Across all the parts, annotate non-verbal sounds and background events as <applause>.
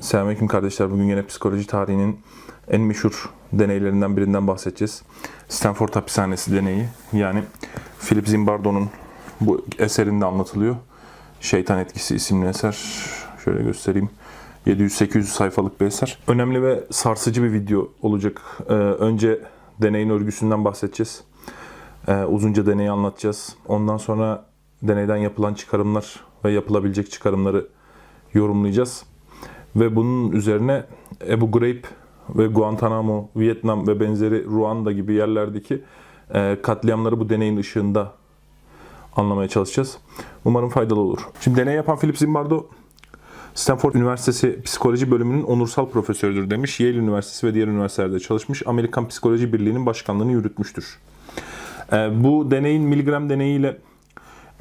Selamünaleyküm kardeşler. Bugün yine psikoloji tarihinin en meşhur deneylerinden birinden bahsedeceğiz. Stanford Hapishanesi deneyi. Yani Philip Zimbardo'nun bu eserinde anlatılıyor. Şeytan Etkisi isimli eser. Şöyle göstereyim. 700-800 sayfalık bir eser. Önemli ve sarsıcı bir video olacak. Ee, önce deneyin örgüsünden bahsedeceğiz. Ee, uzunca deneyi anlatacağız. Ondan sonra deneyden yapılan çıkarımlar ve yapılabilecek çıkarımları yorumlayacağız. Ve bunun üzerine Ebu Ghraib ve Guantanamo, Vietnam ve benzeri Ruanda gibi yerlerdeki e, katliamları bu deneyin ışığında anlamaya çalışacağız. Umarım faydalı olur. Şimdi deney yapan Philip Zimbardo Stanford Üniversitesi Psikoloji Bölümünün onursal profesörüdür demiş. Yale Üniversitesi ve diğer üniversitelerde çalışmış. Amerikan Psikoloji Birliği'nin başkanlığını yürütmüştür. E, bu deneyin Milgram deneyiyle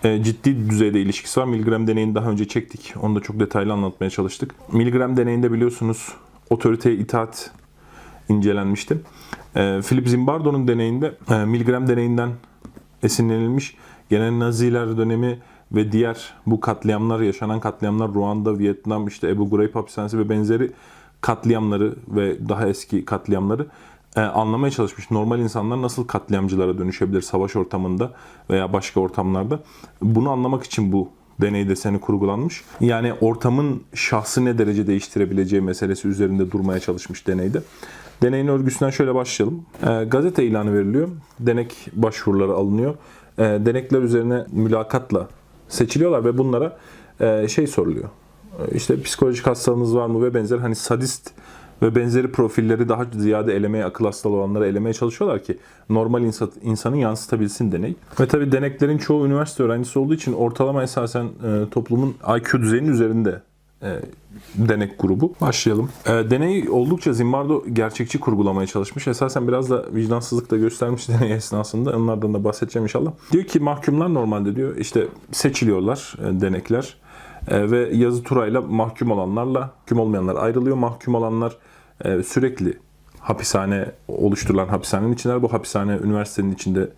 ciddi düzeyde ilişkisi var. Milgram deneyini daha önce çektik. Onu da çok detaylı anlatmaya çalıştık. Milgram deneyinde biliyorsunuz otoriteye itaat incelenmişti. E, Philip Zimbardo'nun deneyinde e, Milgram deneyinden esinlenilmiş gene Naziler dönemi ve diğer bu katliamlar, yaşanan katliamlar Ruanda, Vietnam, işte Ebu Ghraib hapishanesi ve benzeri katliamları ve daha eski katliamları e, anlamaya çalışmış. Normal insanlar nasıl katliamcılara dönüşebilir savaş ortamında veya başka ortamlarda. Bunu anlamak için bu deney deseni kurgulanmış. Yani ortamın şahsı ne derece değiştirebileceği meselesi üzerinde durmaya çalışmış deneyde. Deneyin örgüsünden şöyle başlayalım. E, gazete ilanı veriliyor. Denek başvuruları alınıyor. E, denekler üzerine mülakatla seçiliyorlar ve bunlara e, şey soruluyor. E, İşte psikolojik hastalığınız var mı ve benzer hani sadist ve benzeri profilleri daha ziyade elemeye, akıl hastalığı olanları elemeye çalışıyorlar ki normal insan, insanı yansıtabilsin deney. Ve tabi deneklerin çoğu üniversite öğrencisi olduğu için ortalama esasen e, toplumun IQ düzeyinin üzerinde e, denek grubu. Başlayalım. E, deney oldukça Zimbardo gerçekçi kurgulamaya çalışmış. Esasen biraz da vicdansızlık da göstermiş <laughs> deney esnasında. Onlardan da bahsedeceğim inşallah. Diyor ki mahkumlar normalde diyor işte seçiliyorlar e, denekler. E, ve yazı turayla mahkum olanlarla mahkum olmayanlar ayrılıyor. Mahkum olanlar e, sürekli hapishane oluşturulan hapishanenin içindeler. Bu hapishane üniversitenin içinde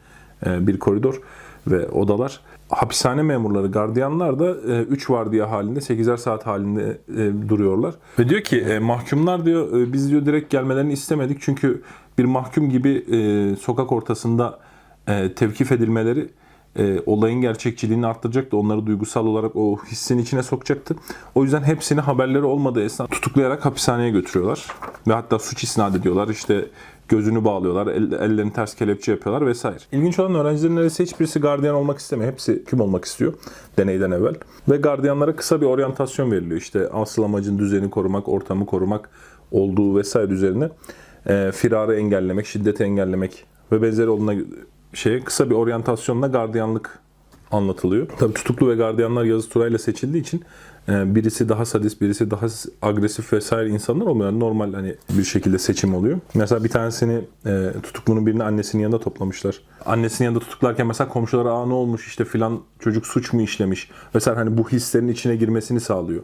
e, bir koridor ve odalar. Hapishane memurları, gardiyanlar da 3 vardiya halinde, 8'er saat halinde e, duruyorlar. Ve diyor ki e, mahkumlar diyor e, biz diyor direkt gelmelerini istemedik. Çünkü bir mahkum gibi e, sokak ortasında e, tevkif edilmeleri e, olayın gerçekçiliğini arttıracaktı. Onları duygusal olarak o hissin içine sokacaktı. O yüzden hepsini haberleri olmadığı esnada tutuklayarak hapishaneye götürüyorlar. Ve hatta suç isnat ediyorlar. İşte gözünü bağlıyorlar, el, ellerini ters kelepçe yapıyorlar vesaire. İlginç olan öğrencilerin neredeyse hiçbirisi gardiyan olmak istemiyor. Hepsi kim olmak istiyor deneyden evvel. Ve gardiyanlara kısa bir oryantasyon veriliyor. İşte asıl amacın düzeni korumak, ortamı korumak olduğu vesaire üzerine e, firarı engellemek, şiddeti engellemek ve benzeri olduğuna şeye kısa bir oryantasyonla gardiyanlık anlatılıyor. Tabii tutuklu ve gardiyanlar yazı turayla seçildiği için e, birisi daha sadist, birisi daha agresif vesaire insanlar olmuyor. Normal hani bir şekilde seçim oluyor. Mesela bir tanesini e, tutuklunun birini annesinin yanında toplamışlar. Annesinin yanında tutuklarken mesela komşulara aa ne olmuş işte filan çocuk suç mu işlemiş. Mesela hani bu hislerin içine girmesini sağlıyor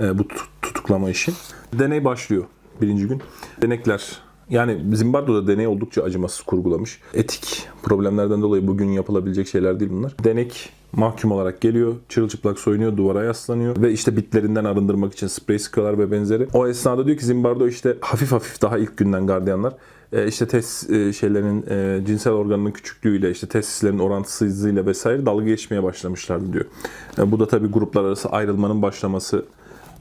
e, bu tutuklama işi. Deney başlıyor birinci gün. Denekler yani Zimbardo'da deney oldukça acımasız kurgulamış. Etik problemlerden dolayı bugün yapılabilecek şeyler değil bunlar. Denek mahkum olarak geliyor, çırılçıplak soyunuyor, duvara yaslanıyor ve işte bitlerinden arındırmak için sprey sıkıyorlar ve benzeri. O esnada diyor ki Zimbardo işte hafif hafif daha ilk günden gardiyanlar e, işte tes e, şeylerin e, cinsel organının küçüklüğüyle işte testislerin orantısızlığıyla vesaire dalga geçmeye başlamışlardı diyor. Bu da tabii gruplar arası ayrılmanın başlaması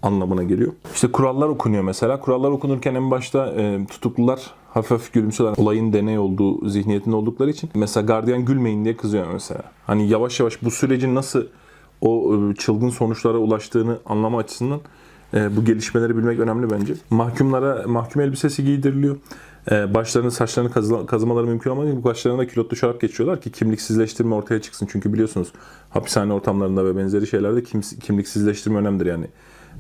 anlamına geliyor. İşte kurallar okunuyor mesela. Kurallar okunurken en başta e, tutuklular hafif gülümsüyorlar. Olayın deney olduğu zihniyetinde oldukları için. Mesela gardiyan gülmeyin diye kızıyor mesela. Hani yavaş yavaş bu sürecin nasıl o e, çılgın sonuçlara ulaştığını anlama açısından e, bu gelişmeleri bilmek önemli bence. Mahkumlara mahkum elbisesi giydiriliyor. E, başlarını saçlarını kazı, kazımaları mümkün olmadığı bu başlarına kilotlu şarap geçiyorlar ki kimliksizleştirme ortaya çıksın. Çünkü biliyorsunuz hapishane ortamlarında ve benzeri şeylerde kim, kimliksizleştirme önemlidir yani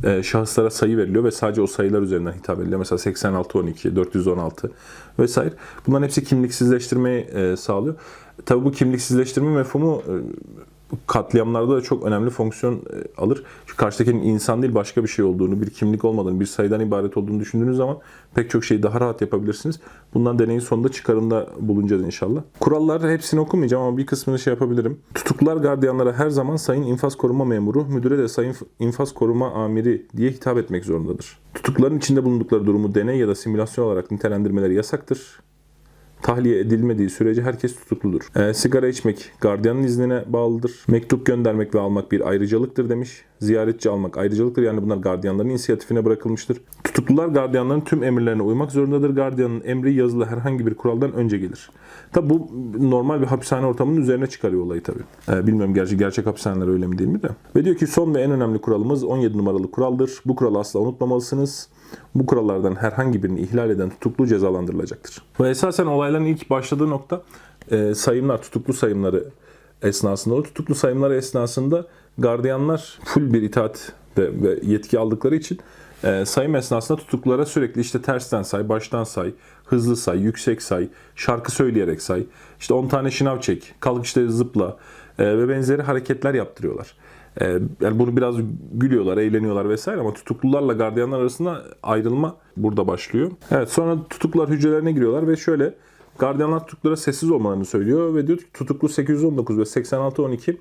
e, şahıslara sayı veriliyor ve sadece o sayılar üzerinden hitap ediliyor. Mesela 8612, 416 vesaire. Bunların hepsi kimliksizleştirmeyi e, sağlıyor. Tabii bu kimliksizleştirme mefhumu e, katliamlarda da çok önemli fonksiyon e, alır. Çünkü karşıdakinin insan değil başka bir şey olduğunu, bir kimlik olmadığını, bir sayıdan ibaret olduğunu düşündüğünüz zaman pek çok şeyi daha rahat yapabilirsiniz. Bundan deneyin sonunda çıkarımda bulunacağız inşallah. Kurallar hepsini okumayacağım ama bir kısmını şey yapabilirim. Tutuklular gardiyanlara her zaman sayın infaz koruma memuru, müdüre de sayın infaz koruma amiri diye hitap etmek zorundadır. Tutukluların içinde bulundukları durumu deney ya da simülasyon olarak nitelendirmeleri yasaktır tahliye edilmediği sürece herkes tutukludur. E, sigara içmek gardiyanın iznine bağlıdır. Mektup göndermek ve almak bir ayrıcalıktır demiş. Ziyaretçi almak ayrıcalıktır. Yani bunlar gardiyanların inisiyatifine bırakılmıştır. Tutuklular gardiyanların tüm emirlerine uymak zorundadır. Gardiyanın emri yazılı herhangi bir kuraldan önce gelir. Tabi bu normal bir hapishane ortamının üzerine çıkarıyor olayı tabi. E, bilmiyorum gerçi gerçek hapishaneler öyle mi değil mi de. Ve diyor ki son ve en önemli kuralımız 17 numaralı kuraldır. Bu kuralı asla unutmamalısınız. Bu kurallardan herhangi birini ihlal eden tutuklu cezalandırılacaktır. Ve esasen olayların ilk başladığı nokta e, sayımlar, tutuklu sayımları esnasında. O tutuklu sayımları esnasında gardiyanlar full bir itaat ve yetki aldıkları için e, sayım esnasında tutuklulara sürekli işte tersten say, baştan say, hızlı say, yüksek say, şarkı söyleyerek say, işte 10 tane şınav çek, kalk işte zıpla e, ve benzeri hareketler yaptırıyorlar. Ee, yani bunu biraz gülüyorlar, eğleniyorlar vesaire ama tutuklularla gardiyanlar arasında ayrılma burada başlıyor. Evet sonra tutuklular hücrelerine giriyorlar ve şöyle gardiyanlar tutuklulara sessiz olmalarını söylüyor ve diyor ki tutuklu 819 ve 8612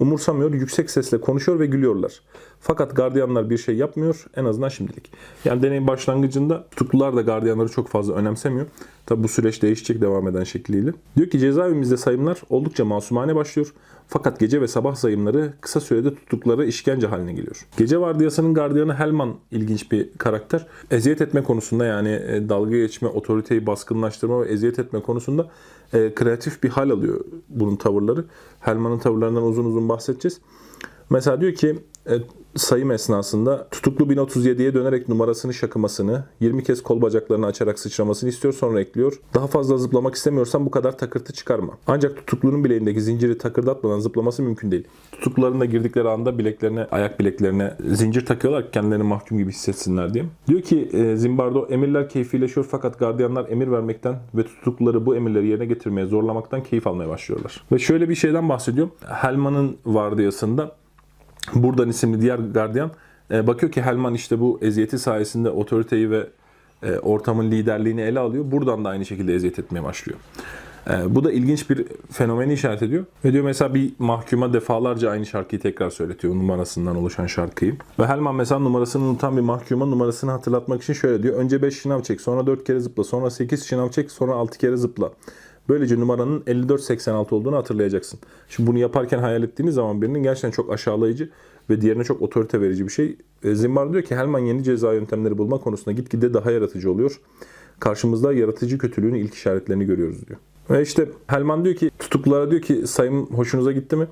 umursamıyor, yüksek sesle konuşuyor ve gülüyorlar. Fakat gardiyanlar bir şey yapmıyor en azından şimdilik. Yani deneyin başlangıcında tutuklular da gardiyanları çok fazla önemsemiyor. Tabi bu süreç değişecek devam eden şekliyle. Diyor ki cezaevimizde sayımlar oldukça masumane başlıyor. Fakat gece ve sabah sayımları kısa sürede tuttukları işkence haline geliyor. Gece vardiyasının gardiyanı Helman ilginç bir karakter. Eziyet etme konusunda yani e, dalga geçme, otoriteyi baskınlaştırma ve eziyet etme konusunda e, kreatif bir hal alıyor bunun tavırları. Helman'ın tavırlarından uzun uzun bahsedeceğiz. Mesela diyor ki sayım esnasında tutuklu 1037'ye dönerek numarasını şakımasını, 20 kez kol bacaklarını açarak sıçramasını istiyor sonra ekliyor. Daha fazla zıplamak istemiyorsan bu kadar takırtı çıkarma. Ancak tutuklunun bileğindeki zinciri takırdatmadan zıplaması mümkün değil. Tutukluların da girdikleri anda bileklerine, ayak bileklerine zincir takıyorlar kendilerini mahkum gibi hissetsinler diye. Diyor ki e, Zimbardo emirler keyfileşiyor fakat gardiyanlar emir vermekten ve tutukluları bu emirleri yerine getirmeye zorlamaktan keyif almaya başlıyorlar. Ve şöyle bir şeyden bahsediyor. Helman'ın vardiyasında Buradan isimli diğer gardiyan e, bakıyor ki Helman işte bu eziyeti sayesinde otoriteyi ve e, ortamın liderliğini ele alıyor. Buradan da aynı şekilde eziyet etmeye başlıyor. E, bu da ilginç bir fenomeni işaret ediyor. Ve diyor mesela bir mahkuma defalarca aynı şarkıyı tekrar söyletiyor numarasından oluşan şarkıyı. Ve Helman mesela numarasını unutan bir mahkuma numarasını hatırlatmak için şöyle diyor. Önce 5 şınav çek, sonra 4 kere zıpla, sonra 8 şınav çek, sonra 6 kere zıpla. Böylece numaranın 5486 olduğunu hatırlayacaksın. Şimdi bunu yaparken hayal ettiğiniz zaman birinin gerçekten çok aşağılayıcı ve diğerine çok otorite verici bir şey. E, Zimbar diyor ki Helman yeni ceza yöntemleri bulma konusunda gitgide daha yaratıcı oluyor. Karşımızda yaratıcı kötülüğün ilk işaretlerini görüyoruz diyor. Ve işte Helman diyor ki tutuklulara diyor ki sayım hoşunuza gitti mi?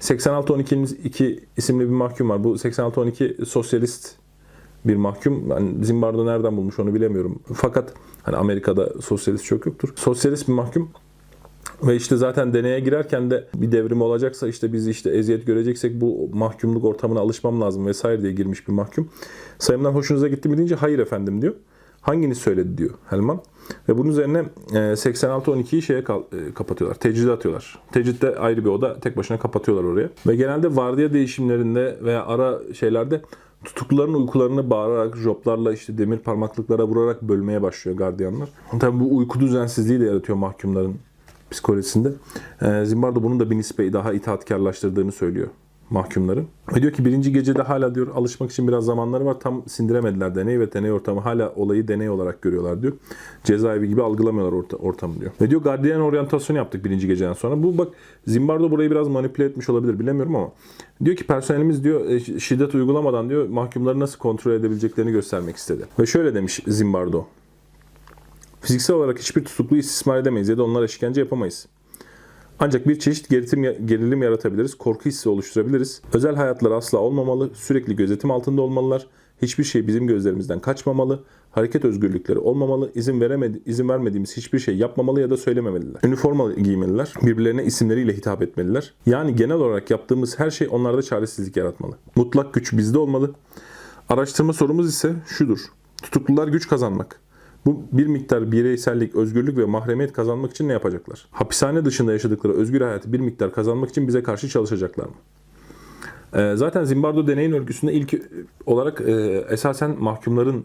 86-12 isimli bir mahkum var. Bu 86-12 sosyalist bir mahkum. Yani Zimbardo nereden bulmuş onu bilemiyorum. Fakat hani Amerika'da sosyalist çok yoktur. Sosyalist bir mahkum ve işte zaten deneye girerken de bir devrim olacaksa işte biz işte eziyet göreceksek bu mahkumluk ortamına alışmam lazım vesaire diye girmiş bir mahkum. Sayımdan hoşunuza gitti mi deyince hayır efendim diyor. Hanginiz söyledi diyor Helman. Ve bunun üzerine 86-12'yi şeye kapatıyorlar. Tecride atıyorlar. Tecritte ayrı bir oda tek başına kapatıyorlar oraya. Ve genelde vardiya değişimlerinde veya ara şeylerde tutukluların uykularını bağırarak, joplarla işte demir parmaklıklara vurarak bölmeye başlıyor gardiyanlar. Tabi bu uyku düzensizliği de yaratıyor mahkumların psikolojisinde. E, Zimbardo bunun da bir nispeyi daha itaatkarlaştırdığını söylüyor mahkumları. Ve diyor ki birinci gecede hala diyor alışmak için biraz zamanları var. Tam sindiremediler deney ve deney ortamı. Hala olayı deney olarak görüyorlar diyor. Cezaevi gibi algılamıyorlar orta, ortamı diyor. Ve diyor gardiyan oryantasyonu yaptık birinci geceden sonra. Bu bak Zimbardo burayı biraz manipüle etmiş olabilir bilemiyorum ama. Diyor ki personelimiz diyor e, şiddet uygulamadan diyor mahkumları nasıl kontrol edebileceklerini göstermek istedi. Ve şöyle demiş Zimbardo. Fiziksel olarak hiçbir tutukluyu istismar edemeyiz ya da onlara işkence yapamayız. Ancak bir çeşit gerilim, gerilim yaratabiliriz, korku hissi oluşturabiliriz. Özel hayatları asla olmamalı, sürekli gözetim altında olmalılar. Hiçbir şey bizim gözlerimizden kaçmamalı. Hareket özgürlükleri olmamalı. İzin veremedi, izin vermediğimiz hiçbir şey yapmamalı ya da söylememeliler. Üniforma giymeliler. Birbirlerine isimleriyle hitap etmeliler. Yani genel olarak yaptığımız her şey onlarda çaresizlik yaratmalı. Mutlak güç bizde olmalı. Araştırma sorumuz ise şudur. Tutuklular güç kazanmak Bu bir miktar bireysellik, özgürlük ve mahremiyet kazanmak için ne yapacaklar? Hapishane dışında yaşadıkları özgür hayatı bir miktar kazanmak için bize karşı çalışacaklar mı? Ee, zaten Zimbardo deneyin örgüsünde ilk olarak e, esasen mahkumların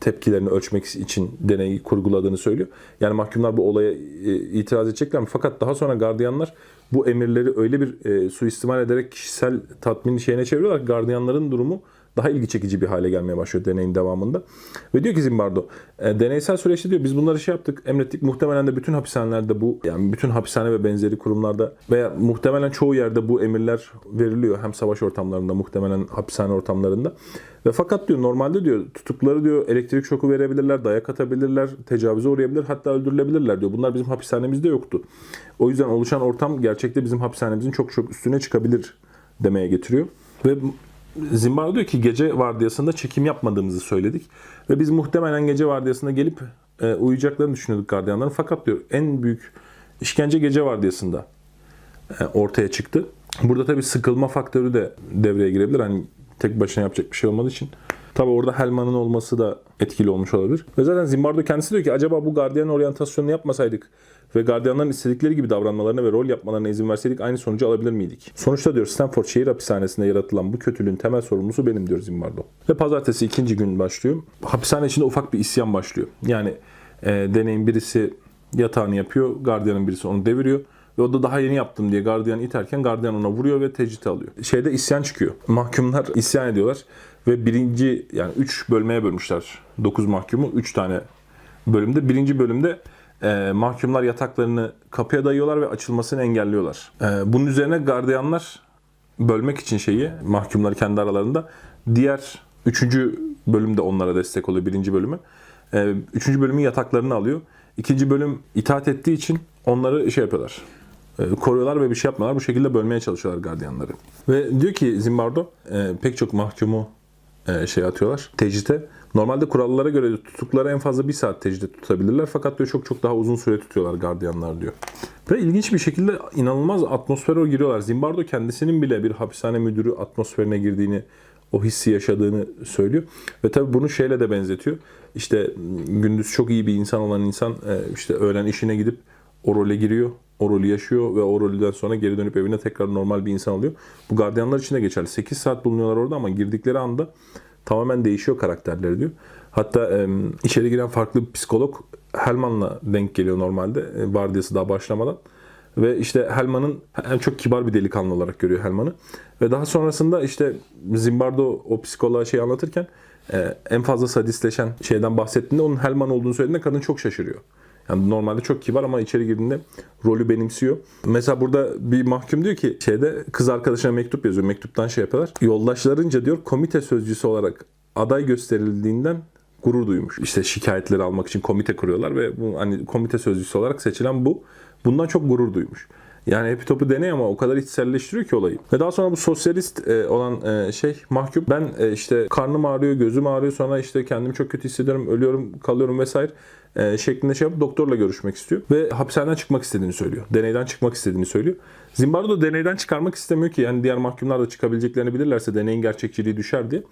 tepkilerini ölçmek için deneyi kurguladığını söylüyor. Yani mahkumlar bu olaya e, itiraz edecekler mi? Fakat daha sonra gardiyanlar bu emirleri öyle bir e, suistimal ederek kişisel tatmin şeyine çeviriyorlar ki gardiyanların durumu daha ilgi çekici bir hale gelmeye başlıyor deneyin devamında. Ve diyor ki Zimbardo, e, deneysel süreçte diyor biz bunları şey yaptık, emrettik. Muhtemelen de bütün hapishanelerde bu, yani bütün hapishane ve benzeri kurumlarda veya muhtemelen çoğu yerde bu emirler veriliyor. Hem savaş ortamlarında, muhtemelen hapishane ortamlarında. Ve fakat diyor normalde diyor tutukları diyor elektrik şoku verebilirler, dayak atabilirler, tecavüze uğrayabilir, hatta öldürülebilirler diyor. Bunlar bizim hapishanemizde yoktu. O yüzden oluşan ortam gerçekte bizim hapishanemizin çok çok üstüne çıkabilir demeye getiriyor. Ve Zimbardo diyor ki gece vardiyasında çekim yapmadığımızı söyledik. Ve biz muhtemelen gece vardiyasında gelip e, uyuyacaklarını düşünüyorduk gardiyanların. Fakat diyor en büyük işkence gece vardiyasında e, ortaya çıktı. Burada tabii sıkılma faktörü de devreye girebilir. Hani tek başına yapacak bir şey olmadığı için. Tabii orada Helman'ın olması da etkili olmuş olabilir. Ve zaten Zimbardo kendisi diyor ki acaba bu gardiyan oryantasyonunu yapmasaydık ve gardiyanların istedikleri gibi davranmalarına ve rol yapmalarına izin verseydik aynı sonucu alabilir miydik? Sonuçta diyor Stanford şehir hapishanesinde yaratılan bu kötülüğün temel sorumlusu benim diyor Zimbardo. Ve pazartesi ikinci gün başlıyor. Hapishane içinde ufak bir isyan başlıyor. Yani e, deneyin birisi yatağını yapıyor, gardiyanın birisi onu deviriyor. Ve o da daha yeni yaptım diye gardiyan iterken gardiyan ona vuruyor ve tecrit alıyor. Şeyde isyan çıkıyor. Mahkumlar isyan ediyorlar. Ve birinci yani 3 bölmeye bölmüşler. 9 mahkumu 3 tane bölümde. Birinci bölümde e, mahkumlar yataklarını kapıya dayıyorlar ve açılmasını engelliyorlar. E, bunun üzerine gardiyanlar bölmek için şeyi mahkumları kendi aralarında diğer üçüncü bölümde onlara destek oluyor birinci bölümü. E, üçüncü bölümün yataklarını alıyor. İkinci bölüm itaat ettiği için onları şey yapıyorlar. E, koruyorlar ve bir şey yapmıyorlar. Bu şekilde bölmeye çalışıyorlar gardiyanları. Ve diyor ki Zimbardo e, pek çok mahkumu e, şey atıyorlar tecrite. Normalde kurallara göre tutukları en fazla bir saat tecride tutabilirler. Fakat diyor çok çok daha uzun süre tutuyorlar gardiyanlar diyor. Ve ilginç bir şekilde inanılmaz atmosfere giriyorlar. Zimbardo kendisinin bile bir hapishane müdürü atmosferine girdiğini, o hissi yaşadığını söylüyor. Ve tabii bunu şeyle de benzetiyor. İşte gündüz çok iyi bir insan olan insan işte öğlen işine gidip o role giriyor. O rolü yaşıyor ve o rolden sonra geri dönüp evine tekrar normal bir insan oluyor. Bu gardiyanlar için de geçerli. 8 saat bulunuyorlar orada ama girdikleri anda tamamen değişiyor karakterleri diyor. Hatta e, içeri giren farklı bir psikolog Helman'la denk geliyor normalde. E, vardiyası daha başlamadan. Ve işte Helman'ın çok kibar bir delikanlı olarak görüyor Helman'ı. Ve daha sonrasında işte Zimbardo o psikoloğa şey anlatırken e, en fazla sadistleşen şeyden bahsettiğinde onun Helman olduğunu söylediğinde kadın çok şaşırıyor. Yani normalde çok kibar ama içeri girdiğinde rolü benimsiyor. Mesela burada bir mahkum diyor ki şeyde kız arkadaşına mektup yazıyor. Mektuptan şey yapıyorlar. Yoldaşlarınca diyor komite sözcüsü olarak aday gösterildiğinden gurur duymuş. İşte şikayetleri almak için komite kuruyorlar ve bu hani komite sözcüsü olarak seçilen bu. Bundan çok gurur duymuş. Yani epitopu deney ama o kadar içselleştiriyor ki olayı. Ve daha sonra bu sosyalist e, olan e, şey mahkum ben e, işte karnım ağrıyor, gözüm ağrıyor sonra işte kendimi çok kötü hissediyorum, ölüyorum, kalıyorum vesaire e, şeklinde şey yapıp doktorla görüşmek istiyor. Ve hapishaneden çıkmak istediğini söylüyor. Deneyden çıkmak istediğini söylüyor. Zimbardo deneyden çıkarmak istemiyor ki yani diğer mahkumlar da çıkabileceklerini bilirlerse deneyin gerçekçiliği düşer diye.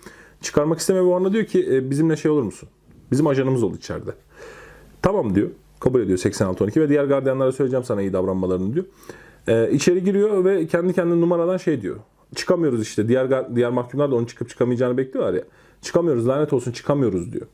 Çıkarmak istemiyor ve ona diyor ki e, bizimle şey olur musun? Bizim ajanımız ol içeride. Tamam diyor. Kabul ediyor 86-12 ve diğer gardiyanlara söyleyeceğim sana iyi davranmalarını diyor. Ee, içeri giriyor ve kendi kendine numaradan şey diyor. Çıkamıyoruz işte. Diğer diğer mahkumlar da onun çıkıp çıkamayacağını bekliyorlar ya. Çıkamıyoruz lanet olsun çıkamıyoruz diyor.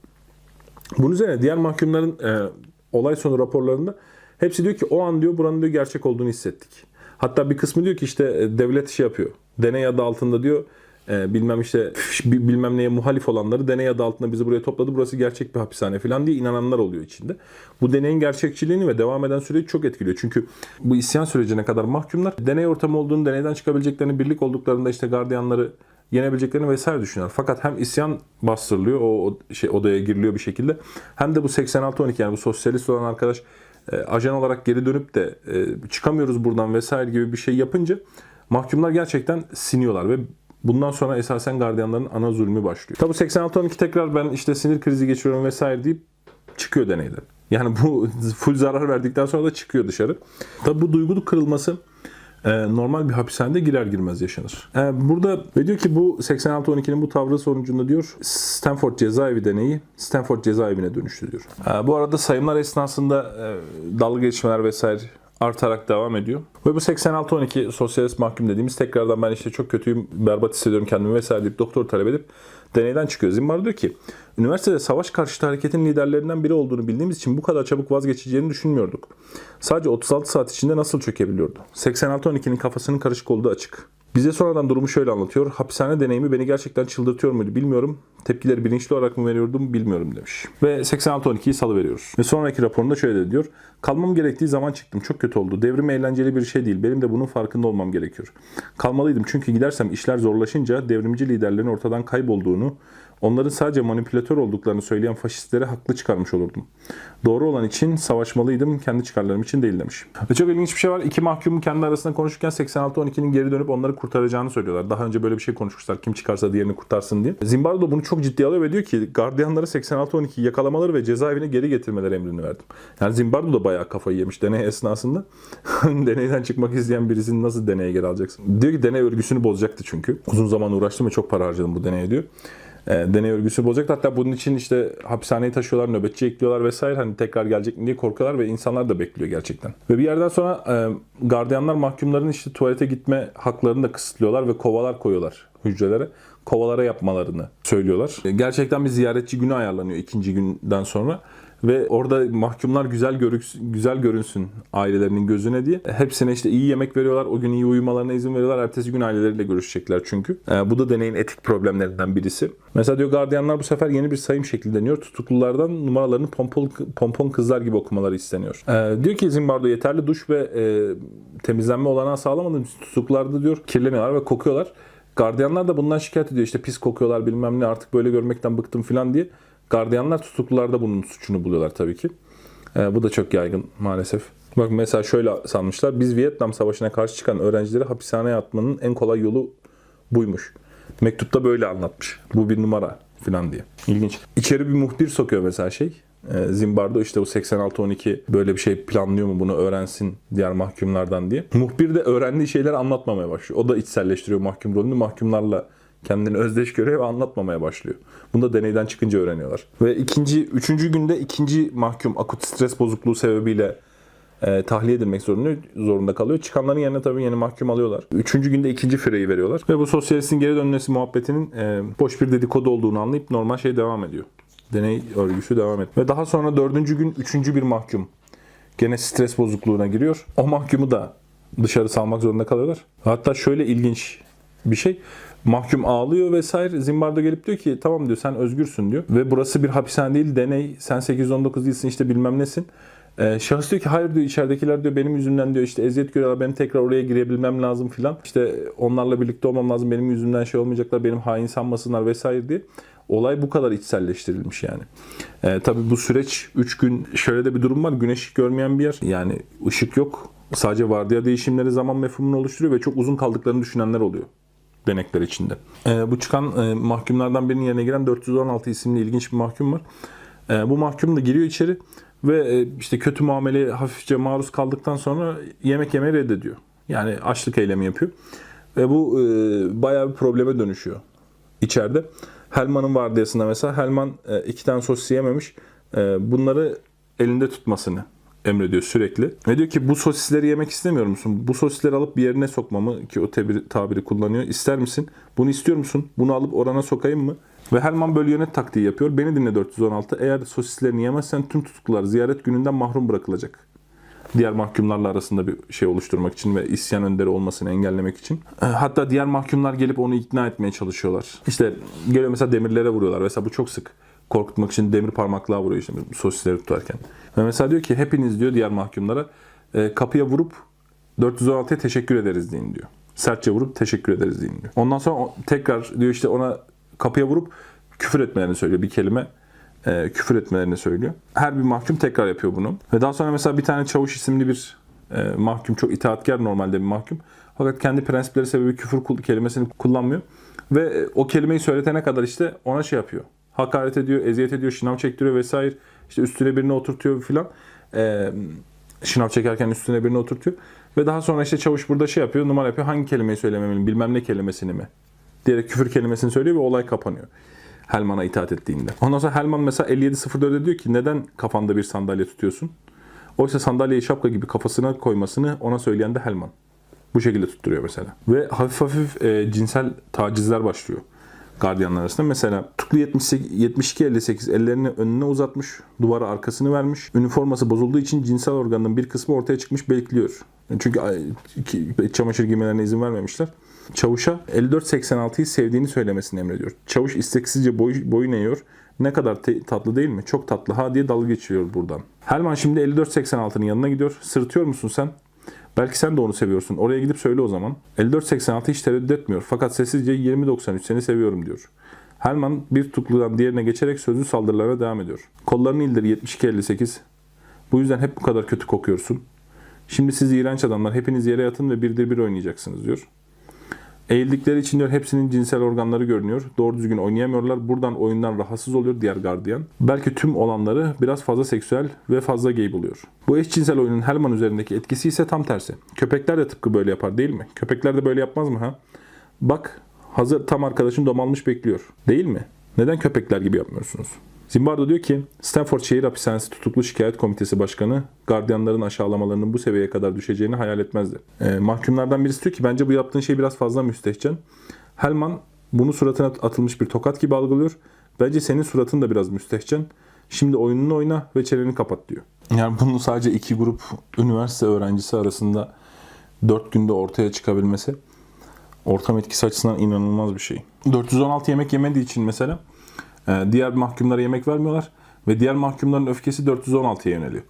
Bunun üzerine diğer mahkumların e, olay sonu raporlarında hepsi diyor ki o an diyor buranın diyor gerçek olduğunu hissettik. Hatta bir kısmı diyor ki işte e, devlet şey yapıyor. Deney adı altında diyor e, bilmem işte bilmem neye muhalif olanları deney adı altında bizi buraya topladı. Burası gerçek bir hapishane falan diye inananlar oluyor içinde. Bu deneyin gerçekçiliğini ve devam eden süreci çok etkiliyor. Çünkü bu isyan sürecine kadar mahkumlar deney ortamı olduğunu, deneyden çıkabileceklerini, birlik olduklarında işte gardiyanları yenebileceklerini vesaire düşünüyorlar. Fakat hem isyan bastırılıyor, o, o şey odaya giriliyor bir şekilde. Hem de bu 86-12 yani bu sosyalist olan arkadaş e, ajan olarak geri dönüp de e, çıkamıyoruz buradan vesaire gibi bir şey yapınca mahkumlar gerçekten siniyorlar ve Bundan sonra esasen gardiyanların ana zulmü başlıyor. Tabi 86-12 tekrar ben işte sinir krizi geçiriyorum vesaire deyip çıkıyor deneyden. Yani bu <laughs> full zarar verdikten sonra da çıkıyor dışarı. Tabi bu duygu kırılması e, normal bir hapishanede girer girmez yaşanır. E, burada ve diyor ki bu 86-12'nin bu tavrı sonucunda diyor Stanford cezaevi deneyi Stanford cezaevine dönüştü. E, bu arada sayımlar esnasında dalga geçmeler vesaire artarak devam ediyor. Ve bu 86-12 sosyalist mahkum dediğimiz tekrardan ben işte çok kötüyüm, berbat hissediyorum kendimi vesaire deyip doktor talep edip deneyden çıkıyor. Zimbar diyor ki, üniversitede savaş karşıtı hareketin liderlerinden biri olduğunu bildiğimiz için bu kadar çabuk vazgeçeceğini düşünmüyorduk. Sadece 36 saat içinde nasıl çökebiliyordu? 86-12'nin kafasının karışık olduğu açık. Bize sonradan durumu şöyle anlatıyor. Hapishane deneyimi beni gerçekten çıldırtıyor muydu bilmiyorum. Tepkileri bilinçli olarak mı veriyordum bilmiyorum demiş. Ve 86-12'yi salı veriyoruz. Ve sonraki raporunda şöyle diyor. Kalmam gerektiği zaman çıktım. Çok kötü oldu. Devrim eğlenceli bir şey değil. Benim de bunun farkında olmam gerekiyor. Kalmalıydım çünkü gidersem işler zorlaşınca devrimci liderlerin ortadan kaybolduğunu, onların sadece manipülatör olduklarını söyleyen faşistleri haklı çıkarmış olurdum. Doğru olan için savaşmalıydım, kendi çıkarlarım için değil demiş. Ve çok ilginç bir şey var. İki mahkumun kendi arasında konuşurken 86-12'nin geri dönüp onları kurtaracağını söylüyorlar. Daha önce böyle bir şey konuşmuşlar. Kim çıkarsa diğerini kurtarsın diye. Zimbardo bunu çok ciddiye alıyor ve diyor ki gardiyanlara 86-12'yi yakalamaları ve cezaevine geri getirmeleri emrini verdim. Yani Zimbardo da bayağı kafayı yemiş deney esnasında. <laughs> Deneyden çıkmak isteyen birisini nasıl deneye geri alacaksın? Diyor ki deney örgüsünü bozacaktı çünkü. Uzun zaman uğraştım ve çok para harcadım bu deneye diyor deney örgüsü bozacak. Hatta bunun için işte hapishaneye taşıyorlar, nöbetçi ekliyorlar vesaire. Hani tekrar gelecek mi diye korkuyorlar ve insanlar da bekliyor gerçekten. Ve bir yerden sonra e, gardiyanlar mahkumların işte tuvalete gitme haklarını da kısıtlıyorlar ve kovalar koyuyorlar hücrelere. Kovalara yapmalarını söylüyorlar. E, gerçekten bir ziyaretçi günü ayarlanıyor ikinci günden sonra. Ve orada mahkumlar güzel görüksün, güzel görünsün ailelerinin gözüne diye. Hepsine işte iyi yemek veriyorlar. O gün iyi uyumalarına izin veriyorlar. Ertesi gün aileleriyle görüşecekler çünkü. Ee, bu da deneyin etik problemlerinden birisi. Mesela diyor gardiyanlar bu sefer yeni bir sayım şekli deniyor. Tutuklulardan numaralarını pompon, pompon kızlar gibi okumaları isteniyor. Ee, diyor ki Zimbardo yeterli duş ve e, temizlenme olanağı sağlamadığım tutuklularda diyor kirleniyorlar ve kokuyorlar. Gardiyanlar da bundan şikayet ediyor. İşte pis kokuyorlar bilmem ne artık böyle görmekten bıktım falan diye. Gardiyanlar tutuklularda bunun suçunu buluyorlar tabii ki. Ee, bu da çok yaygın maalesef. Bak mesela şöyle sanmışlar. Biz Vietnam Savaşı'na karşı çıkan öğrencileri hapishaneye atmanın en kolay yolu buymuş. Mektupta böyle anlatmış. Bu bir numara falan diye. İlginç. İçeri bir muhbir sokuyor mesela şey. E, Zimbardo işte bu 86-12 böyle bir şey planlıyor mu bunu öğrensin diğer mahkumlardan diye. Muhbir de öğrendiği şeyleri anlatmamaya başlıyor. O da içselleştiriyor mahkum rolünü. Mahkumlarla kendini özdeş görüyor ve anlatmamaya başlıyor. Bunu da deneyden çıkınca öğreniyorlar. Ve ikinci, üçüncü günde ikinci mahkum akut stres bozukluğu sebebiyle e, tahliye edilmek zorunda, zorunda kalıyor. Çıkanların yerine tabii yeni mahkum alıyorlar. Üçüncü günde ikinci fireyi veriyorlar. Ve bu sosyalistin geri dönmesi muhabbetinin e, boş bir dedikodu olduğunu anlayıp normal şey devam ediyor. Deney örgüsü devam ediyor. Ve daha sonra dördüncü gün üçüncü bir mahkum gene stres bozukluğuna giriyor. O mahkumu da dışarı salmak zorunda kalıyorlar. Hatta şöyle ilginç bir şey. Mahkum ağlıyor vesaire. Zimbardo gelip diyor ki tamam diyor sen özgürsün diyor. Ve burası bir hapishane değil deney. Sen 819 değilsin işte bilmem nesin. Ee, şahıs diyor ki hayır diyor içeridekiler diyor benim yüzümden diyor işte eziyet görüyorlar benim tekrar oraya girebilmem lazım filan. İşte onlarla birlikte olmam lazım benim yüzümden şey olmayacaklar benim hain sanmasınlar vesaire diye. Olay bu kadar içselleştirilmiş yani. Ee, tabii bu süreç 3 gün şöyle de bir durum var. Güneş görmeyen bir yer. Yani ışık yok. Sadece vardiya değişimleri zaman mefhumunu oluşturuyor ve çok uzun kaldıklarını düşünenler oluyor denekler içinde. E, bu çıkan e, mahkumlardan birinin yerine giren 416 isimli ilginç bir mahkum var. E, bu mahkum da giriyor içeri ve e, işte kötü muameleye hafifçe maruz kaldıktan sonra yemek yemeyi reddediyor. Yani açlık eylemi yapıyor. Ve bu e, bayağı bir probleme dönüşüyor içeride. Helman'ın vardiyasında mesela Helman e, iki tane sosis yememiş. E, bunları elinde tutmasını emrediyor sürekli. Ve diyor ki bu sosisleri yemek istemiyor musun? Bu sosisleri alıp bir yerine sokmamı ki o tabiri, tabiri kullanıyor. İster misin? Bunu istiyor musun? Bunu alıp orana sokayım mı? Ve Helman böyle yönet taktiği yapıyor. Beni dinle 416. Eğer sosislerini yemezsen tüm tutuklular ziyaret gününden mahrum bırakılacak. Diğer mahkumlarla arasında bir şey oluşturmak için ve isyan önderi olmasını engellemek için. Hatta diğer mahkumlar gelip onu ikna etmeye çalışıyorlar. İşte geliyor mesela demirlere vuruyorlar. Mesela bu çok sık korkutmak için demir parmaklığa vuruyor işte sosisleri tutarken. Ve mesela diyor ki hepiniz diyor diğer mahkumlara e, kapıya vurup 416'ya teşekkür ederiz deyin diyor. Sertçe vurup teşekkür ederiz deyin diyor. Ondan sonra tekrar diyor işte ona kapıya vurup küfür etmelerini söylüyor bir kelime. E, küfür etmelerini söylüyor. Her bir mahkum tekrar yapıyor bunu. Ve daha sonra mesela bir tane çavuş isimli bir e, mahkum çok itaatkar normalde bir mahkum. Fakat kendi prensipleri sebebi küfür kelimesini kullanmıyor. Ve o kelimeyi söyletene kadar işte ona şey yapıyor hakaret ediyor, eziyet ediyor, şınav çektiriyor vesaire. İşte üstüne birini oturtuyor filan. Ee, şınav çekerken üstüne birini oturtuyor. Ve daha sonra işte çavuş burada şey yapıyor, numara yapıyor. Hangi kelimeyi söylememeli, bilmem ne kelimesini mi? Diyerek küfür kelimesini söylüyor ve olay kapanıyor. Helman'a itaat ettiğinde. Ondan sonra Helman mesela 57.04'de diyor ki neden kafanda bir sandalye tutuyorsun? Oysa sandalyeyi şapka gibi kafasına koymasını ona söyleyen de Helman. Bu şekilde tutturuyor mesela. Ve hafif hafif e, cinsel tacizler başlıyor gardiyanlar arasında. Mesela Tuklu 72-58 ellerini önüne uzatmış, duvara arkasını vermiş. Üniforması bozulduğu için cinsel organının bir kısmı ortaya çıkmış bekliyor. Çünkü çamaşır giymelerine izin vermemişler. Çavuşa 54-86'yı sevdiğini söylemesini emrediyor. Çavuş isteksizce boy, boyun eğiyor. Ne kadar te- tatlı değil mi? Çok tatlı ha diye dalga geçiyor buradan. Helman şimdi 54-86'nın yanına gidiyor. Sırıtıyor musun sen? Belki sen de onu seviyorsun. Oraya gidip söyle o zaman. 54-86 hiç tereddüt etmiyor. Fakat sessizce 20-93 seni seviyorum diyor. Helman bir tutukludan diğerine geçerek sözlü saldırılara devam ediyor. Kollarını indir 72-58. Bu yüzden hep bu kadar kötü kokuyorsun. Şimdi siz iğrenç adamlar hepiniz yere yatın ve birdir bir oynayacaksınız diyor. Eğildikleri için diyor hepsinin cinsel organları görünüyor. Doğru düzgün oynayamıyorlar. Buradan oyundan rahatsız oluyor diğer gardiyan. Belki tüm olanları biraz fazla seksüel ve fazla gay buluyor. Bu eşcinsel oyunun Helman üzerindeki etkisi ise tam tersi. Köpekler de tıpkı böyle yapar değil mi? Köpekler de böyle yapmaz mı ha? Bak hazır tam arkadaşın domalmış bekliyor. Değil mi? Neden köpekler gibi yapmıyorsunuz? Zimbardo diyor ki Stanford Şehir Hapishanesi Tutuklu Şikayet Komitesi Başkanı gardiyanların aşağılamalarının bu seviyeye kadar düşeceğini hayal etmezdi. Ee, mahkumlardan birisi diyor ki bence bu yaptığın şey biraz fazla müstehcen. Helman bunu suratına atılmış bir tokat gibi algılıyor. Bence senin suratın da biraz müstehcen. Şimdi oyununu oyna ve çeneni kapat diyor. Yani bunun sadece iki grup üniversite öğrencisi arasında dört günde ortaya çıkabilmesi ortam etkisi açısından inanılmaz bir şey. 416 yemek yemediği için mesela e, diğer mahkumlara yemek vermiyorlar ve diğer mahkumların öfkesi 416'ya yöneliyor.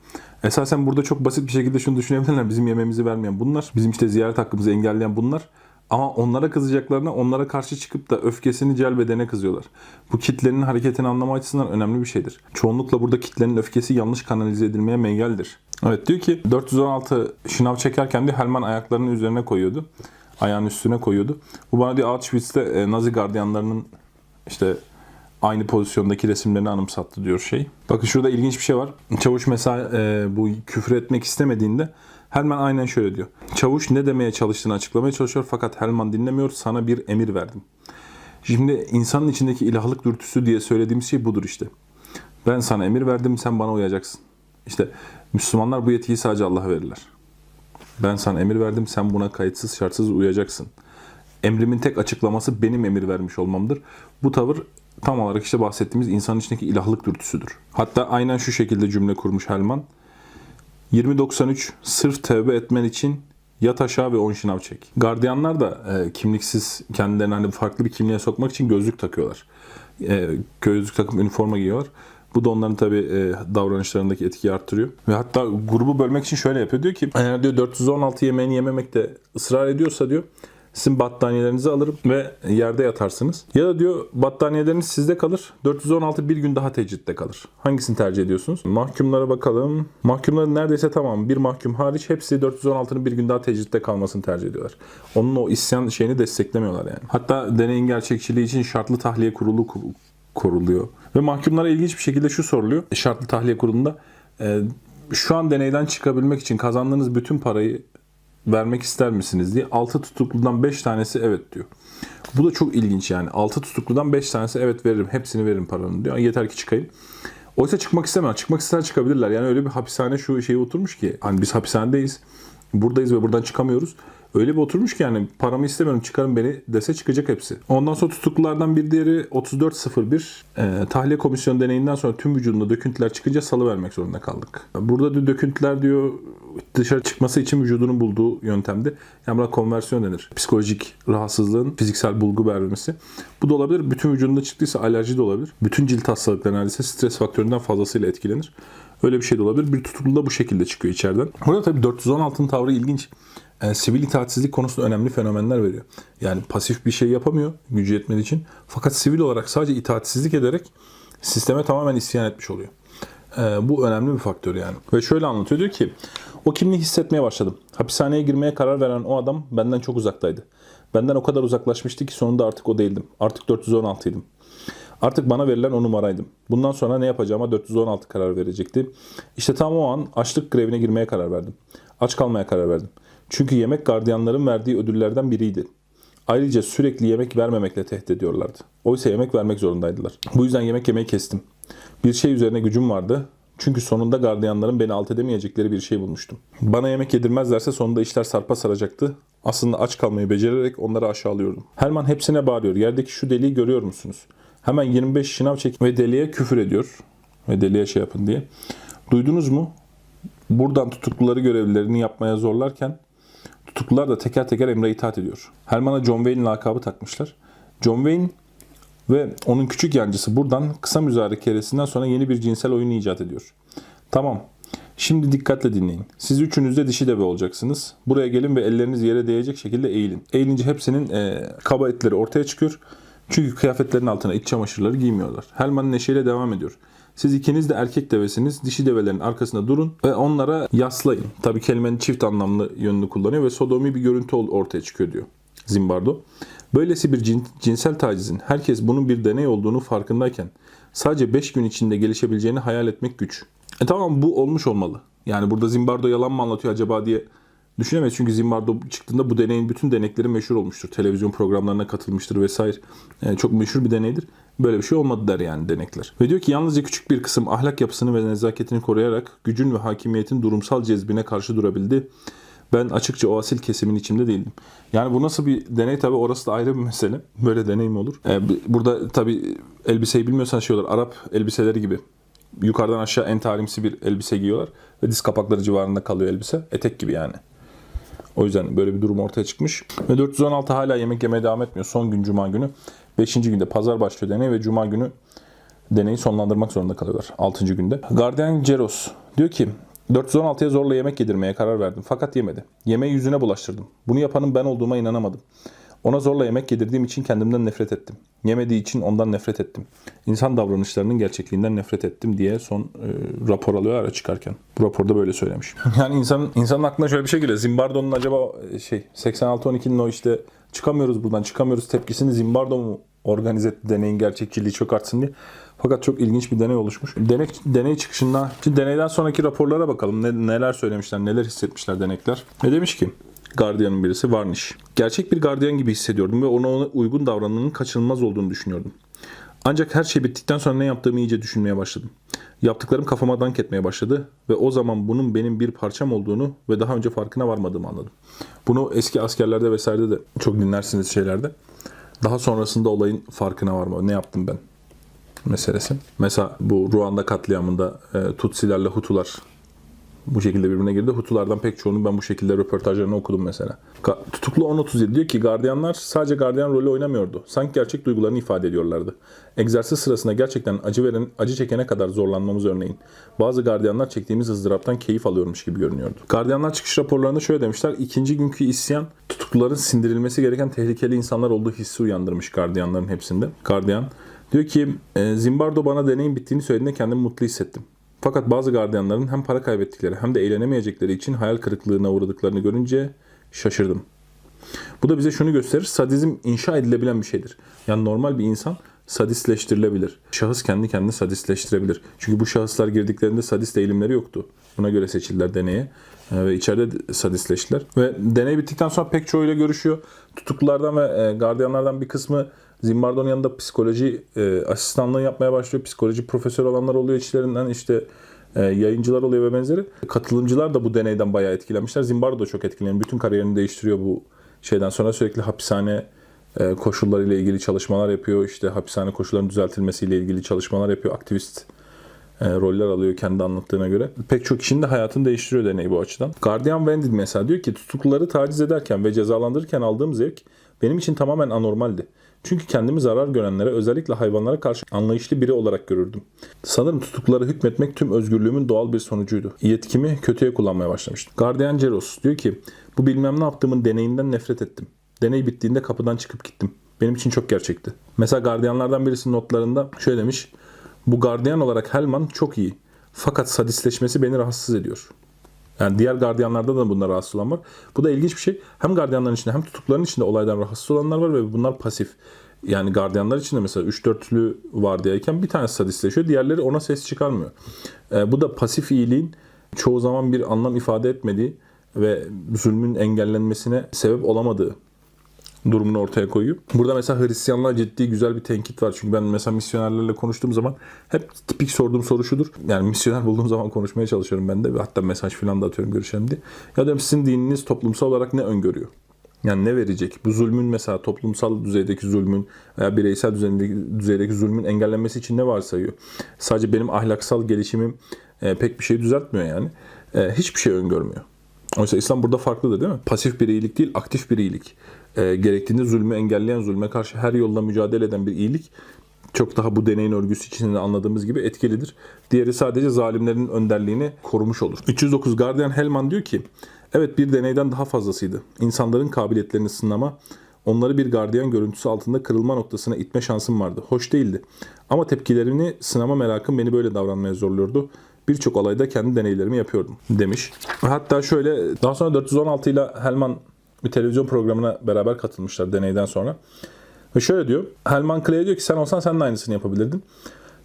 Esasen burada çok basit bir şekilde şunu düşünebilirler. Bizim yememizi vermeyen bunlar, bizim işte ziyaret hakkımızı engelleyen bunlar. Ama onlara kızacaklarına onlara karşı çıkıp da öfkesini celbedene kızıyorlar. Bu kitlenin hareketini anlama açısından önemli bir şeydir. Çoğunlukla burada kitlenin öfkesi yanlış kanalize edilmeye mengeldir. Evet diyor ki 416 şınav çekerken diyor Helman ayaklarını üzerine koyuyordu. Ayağının üstüne koyuyordu. Bu bana diyor Auschwitz'te e, Nazi gardiyanlarının işte aynı pozisyondaki resimlerini anımsattı diyor şey. Bakın şurada ilginç bir şey var. Çavuş mesela e, bu küfür etmek istemediğinde Helman aynen şöyle diyor. Çavuş ne demeye çalıştığını açıklamaya çalışıyor fakat Helman dinlemiyor. Sana bir emir verdim. Şimdi insanın içindeki ilahlık dürtüsü diye söylediğimiz şey budur işte. Ben sana emir verdim sen bana uyacaksın. İşte Müslümanlar bu yetkiyi sadece Allah'a verirler. Ben sana emir verdim sen buna kayıtsız şartsız uyacaksın. Emrimin tek açıklaması benim emir vermiş olmamdır. Bu tavır tam olarak işte bahsettiğimiz insanın içindeki ilahlık dürtüsüdür. Hatta aynen şu şekilde cümle kurmuş Helman. 2093 sırf tevbe etmen için yat aşağı ve on şınav çek. Gardiyanlar da e, kimliksiz kendilerini hani farklı bir kimliğe sokmak için gözlük takıyorlar. E, gözlük takıp üniforma giyiyorlar. Bu da onların tabi davranışlarındaki etkiyi arttırıyor. Ve hatta grubu bölmek için şöyle yapıyor. Diyor ki eğer diyor 416 yemeğini yememekte ısrar ediyorsa diyor sizin battaniyelerinizi alırım ve yerde yatarsınız. Ya da diyor battaniyeleriniz sizde kalır. 416 bir gün daha tecritte kalır. Hangisini tercih ediyorsunuz? Mahkumlara bakalım. Mahkumların neredeyse tamam bir mahkum hariç hepsi 416'nın bir gün daha tecritte kalmasını tercih ediyorlar. Onun o isyan şeyini desteklemiyorlar yani. Hatta deneyin gerçekçiliği için şartlı tahliye kurulu kur- kuruluyor. Ve mahkumlara ilginç bir şekilde şu soruluyor. Şartlı tahliye kurulunda e, şu an deneyden çıkabilmek için kazandığınız bütün parayı vermek ister misiniz diye 6 tutukludan 5 tanesi evet diyor. Bu da çok ilginç yani. 6 tutukludan 5 tanesi evet veririm. Hepsini veririm paranın diyor. Yeter ki çıkayım. Oysa çıkmak istemez. Çıkmak ister çıkabilirler. Yani öyle bir hapishane şu şeye oturmuş ki. Hani biz hapishanedeyiz. Buradayız ve buradan çıkamıyoruz. Öyle bir oturmuş ki yani paramı istemiyorum çıkarın beni dese çıkacak hepsi. Ondan sonra tutuklulardan bir diğeri 3401 e, tahliye komisyonu deneyinden sonra tüm vücudunda döküntüler çıkınca salı vermek zorunda kaldık. Burada diyor döküntüler diyor dışarı çıkması için vücudunun bulduğu yöntemdi. Yani buna konversiyon denir. Psikolojik rahatsızlığın fiziksel bulgu vermesi. Bu da olabilir. Bütün vücudunda çıktıysa alerji de olabilir. Bütün cilt hastalıkları neredeyse stres faktöründen fazlasıyla etkilenir. Öyle bir şey de olabilir. Bir tutuklu da bu şekilde çıkıyor içeriden. Burada tabii 416'ın tavrı ilginç. E, sivil itaatsizlik konusunda önemli fenomenler veriyor. Yani pasif bir şey yapamıyor gücü yetmediği için. Fakat sivil olarak sadece itaatsizlik ederek sisteme tamamen isyan etmiş oluyor. E, bu önemli bir faktör yani. Ve şöyle anlatıyor diyor ki o kimliği hissetmeye başladım. Hapishaneye girmeye karar veren o adam benden çok uzaktaydı. Benden o kadar uzaklaşmıştı ki sonunda artık o değildim. Artık 416'ydım. Artık bana verilen o numaraydım. Bundan sonra ne yapacağıma 416 karar verecekti. İşte tam o an açlık grevine girmeye karar verdim. Aç kalmaya karar verdim. Çünkü yemek gardiyanların verdiği ödüllerden biriydi. Ayrıca sürekli yemek vermemekle tehdit ediyorlardı. Oysa yemek vermek zorundaydılar. Bu yüzden yemek yemeyi kestim. Bir şey üzerine gücüm vardı. Çünkü sonunda gardiyanların beni alt edemeyecekleri bir şey bulmuştum. Bana yemek yedirmezlerse sonunda işler sarpa saracaktı. Aslında aç kalmayı becererek onları aşağılıyordum. Herman hepsine bağırıyor. Yerdeki şu deliği görüyor musunuz? Hemen 25 şınav çek ve deliğe küfür ediyor. Ve deliğe şey yapın diye. Duydunuz mu? Buradan tutukluları görevlilerini yapmaya zorlarken tutuklular da teker teker emre itaat ediyor. Herman'a John Wayne lakabı takmışlar. John Wayne ve onun küçük yancısı buradan kısa müzakeresinden sonra yeni bir cinsel oyun icat ediyor. Tamam. Şimdi dikkatle dinleyin. Siz üçünüz de dişi deve olacaksınız. Buraya gelin ve elleriniz yere değecek şekilde eğilin. Eğilince hepsinin e, kaba etleri ortaya çıkıyor. Çünkü kıyafetlerin altına iç çamaşırları giymiyorlar. Helman neşeyle devam ediyor. Siz ikiniz de erkek devesiniz. Dişi develerin arkasında durun ve onlara yaslayın. Tabi kelimenin çift anlamlı yönünü kullanıyor ve sodomi bir görüntü ortaya çıkıyor diyor Zimbardo. Böylesi bir cin, cinsel tacizin herkes bunun bir deney olduğunu farkındayken sadece 5 gün içinde gelişebileceğini hayal etmek güç. E tamam bu olmuş olmalı. Yani burada Zimbardo yalan mı anlatıyor acaba diye düşünemeyiz. Çünkü Zimbardo çıktığında bu deneyin bütün denekleri meşhur olmuştur. Televizyon programlarına katılmıştır vesaire. Yani çok meşhur bir deneydir. Böyle bir şey olmadı der yani denekler. Ve diyor ki yalnızca küçük bir kısım ahlak yapısını ve nezaketini koruyarak gücün ve hakimiyetin durumsal cezbine karşı durabildi. Ben açıkça o asil kesimin içinde değildim. Yani bu nasıl bir deney tabi orası da ayrı bir mesele. Böyle deney mi olur? Ee, burada tabi elbiseyi bilmiyorsan şey olur. Arap elbiseleri gibi. Yukarıdan aşağı en talimsi bir elbise giyiyorlar. Ve diz kapakları civarında kalıyor elbise. Etek gibi yani. O yüzden böyle bir durum ortaya çıkmış. Ve 416 hala yemek yemeye devam etmiyor. Son gün Cuma günü. 5. günde pazar başlıyor deney ve Cuma günü deneyi sonlandırmak zorunda kalıyorlar. 6. günde. Gardiyan Ceros diyor ki 416'ya zorla yemek yedirmeye karar verdim fakat yemedi. Yemeği yüzüne bulaştırdım. Bunu yapanın ben olduğuma inanamadım. Ona zorla yemek yedirdiğim için kendimden nefret ettim. Yemediği için ondan nefret ettim. İnsan davranışlarının gerçekliğinden nefret ettim diye son e, rapor alıyor ara çıkarken. Bu raporda böyle söylemiş. <laughs> Yani insan insanın aklına şöyle bir şey geliyor. Zimbardo'nun acaba e, şey 86-12'nin o işte çıkamıyoruz buradan çıkamıyoruz tepkisini Zimbardo mu organize etti deneyin gerçekçiliği çok artsın diye. Fakat çok ilginç bir deney oluşmuş. Deney, deney çıkışında, deneyden sonraki raporlara bakalım. Ne, neler söylemişler, neler hissetmişler denekler. Ne demiş ki? Gardiyanın birisi Varnish. Gerçek bir gardiyan gibi hissediyordum ve ona, ona uygun davranmanın kaçınılmaz olduğunu düşünüyordum. Ancak her şey bittikten sonra ne yaptığımı iyice düşünmeye başladım. Yaptıklarım kafama dank etmeye başladı ve o zaman bunun benim bir parçam olduğunu ve daha önce farkına varmadığımı anladım. Bunu eski askerlerde vesairede de çok dinlersiniz şeylerde. Daha sonrasında olayın farkına varma. Ne yaptım ben? meselesi. Mesela bu Ruanda katliamında e, Tutsilerle Hutular bu şekilde birbirine girdi. Hutulardan pek çoğunu ben bu şekilde röportajlarını okudum mesela. Tutuklu 1037 diyor ki gardiyanlar sadece gardiyan rolü oynamıyordu. Sanki gerçek duygularını ifade ediyorlardı. Egzersiz sırasında gerçekten acı veren, acı çekene kadar zorlanmamız örneğin. Bazı gardiyanlar çektiğimiz ızdıraptan keyif alıyormuş gibi görünüyordu. Gardiyanlar çıkış raporlarında şöyle demişler. İkinci günkü isyan tutukluların sindirilmesi gereken tehlikeli insanlar olduğu hissi uyandırmış gardiyanların hepsinde. Gardiyan Diyor ki e, Zimbardo bana deneyin bittiğini söylediğinde kendimi mutlu hissettim. Fakat bazı gardiyanların hem para kaybettikleri hem de eğlenemeyecekleri için hayal kırıklığına uğradıklarını görünce şaşırdım. Bu da bize şunu gösterir. Sadizm inşa edilebilen bir şeydir. Yani normal bir insan sadistleştirilebilir. Şahıs kendi kendini sadistleştirebilir. Çünkü bu şahıslar girdiklerinde sadist eğilimleri yoktu. Buna göre seçildiler deneye e, ve içeride sadistleştiler. Ve deney bittikten sonra pek çoğuyla görüşüyor. Tutuklulardan ve gardiyanlardan bir kısmı Zimbardo'nun yanında psikoloji e, asistanlığı yapmaya başlıyor. Psikoloji profesör olanlar oluyor içlerinden işte e, yayıncılar oluyor ve benzeri. Katılımcılar da bu deneyden bayağı etkilenmişler. Zimbardo da çok etkileniyor. Bütün kariyerini değiştiriyor bu şeyden sonra sürekli hapishane e, koşullarıyla ilgili çalışmalar yapıyor. İşte hapishane koşullarının düzeltilmesiyle ilgili çalışmalar yapıyor. Aktivist e, roller alıyor kendi anlattığına göre. Pek çok kişinin de hayatını değiştiriyor deney bu açıdan. Guardian Wendy mesela diyor ki tutukluları taciz ederken ve cezalandırırken aldığım zevk benim için tamamen anormaldi. Çünkü kendimi zarar görenlere özellikle hayvanlara karşı anlayışlı biri olarak görürdüm. Sanırım tutukları hükmetmek tüm özgürlüğümün doğal bir sonucuydu. Yetkimi kötüye kullanmaya başlamıştım. Gardiyan Ceros diyor ki bu bilmem ne yaptığımın deneyinden nefret ettim. Deney bittiğinde kapıdan çıkıp gittim. Benim için çok gerçekti. Mesela gardiyanlardan birisinin notlarında şöyle demiş. Bu gardiyan olarak Helman çok iyi. Fakat sadistleşmesi beni rahatsız ediyor. Yani diğer gardiyanlarda da bunlar rahatsız olan var. Bu da ilginç bir şey. Hem gardiyanların içinde hem tutukların içinde olaydan rahatsız olanlar var ve bunlar pasif. Yani gardiyanlar içinde mesela 3-4'lü vardiyayken bir tanesi sadistleşiyor. Diğerleri ona ses çıkarmıyor. E, bu da pasif iyiliğin çoğu zaman bir anlam ifade etmediği ve zulmün engellenmesine sebep olamadığı durumunu ortaya koyuyor. Burada mesela Hristiyanlığa ciddi güzel bir tenkit var. Çünkü ben mesela misyonerlerle konuştuğum zaman hep tipik sorduğum soru şudur. Yani misyoner bulduğum zaman konuşmaya çalışıyorum ben de. Hatta mesaj falan da atıyorum görüşelim diye. Ya diyorum sizin dininiz toplumsal olarak ne öngörüyor? Yani ne verecek? Bu zulmün mesela toplumsal düzeydeki zulmün veya bireysel düzeydeki, düzeydeki zulmün engellenmesi için ne varsayıyor? Sadece benim ahlaksal gelişimim e, pek bir şey düzeltmiyor yani. E, hiçbir şey öngörmüyor. Oysa İslam burada farklıdır değil mi? Pasif bir iyilik değil, aktif bir iyilik. E, gerektiğinde zulmü engelleyen, zulme karşı her yolla mücadele eden bir iyilik çok daha bu deneyin örgüsü içinde anladığımız gibi etkilidir. Diğeri sadece zalimlerin önderliğini korumuş olur. 309 Guardian Hellman diyor ki, evet bir deneyden daha fazlasıydı. İnsanların kabiliyetlerini sınama, onları bir gardiyan görüntüsü altında kırılma noktasına itme şansım vardı. Hoş değildi. Ama tepkilerini sınama merakım beni böyle davranmaya zorluyordu. Birçok alayda kendi deneylerimi yapıyordum demiş. Hatta şöyle daha sonra 416 ile Helman bir televizyon programına beraber katılmışlar deneyden sonra. Ve şöyle diyor. Helman Clay'e diyor ki sen olsan sen de aynısını yapabilirdin.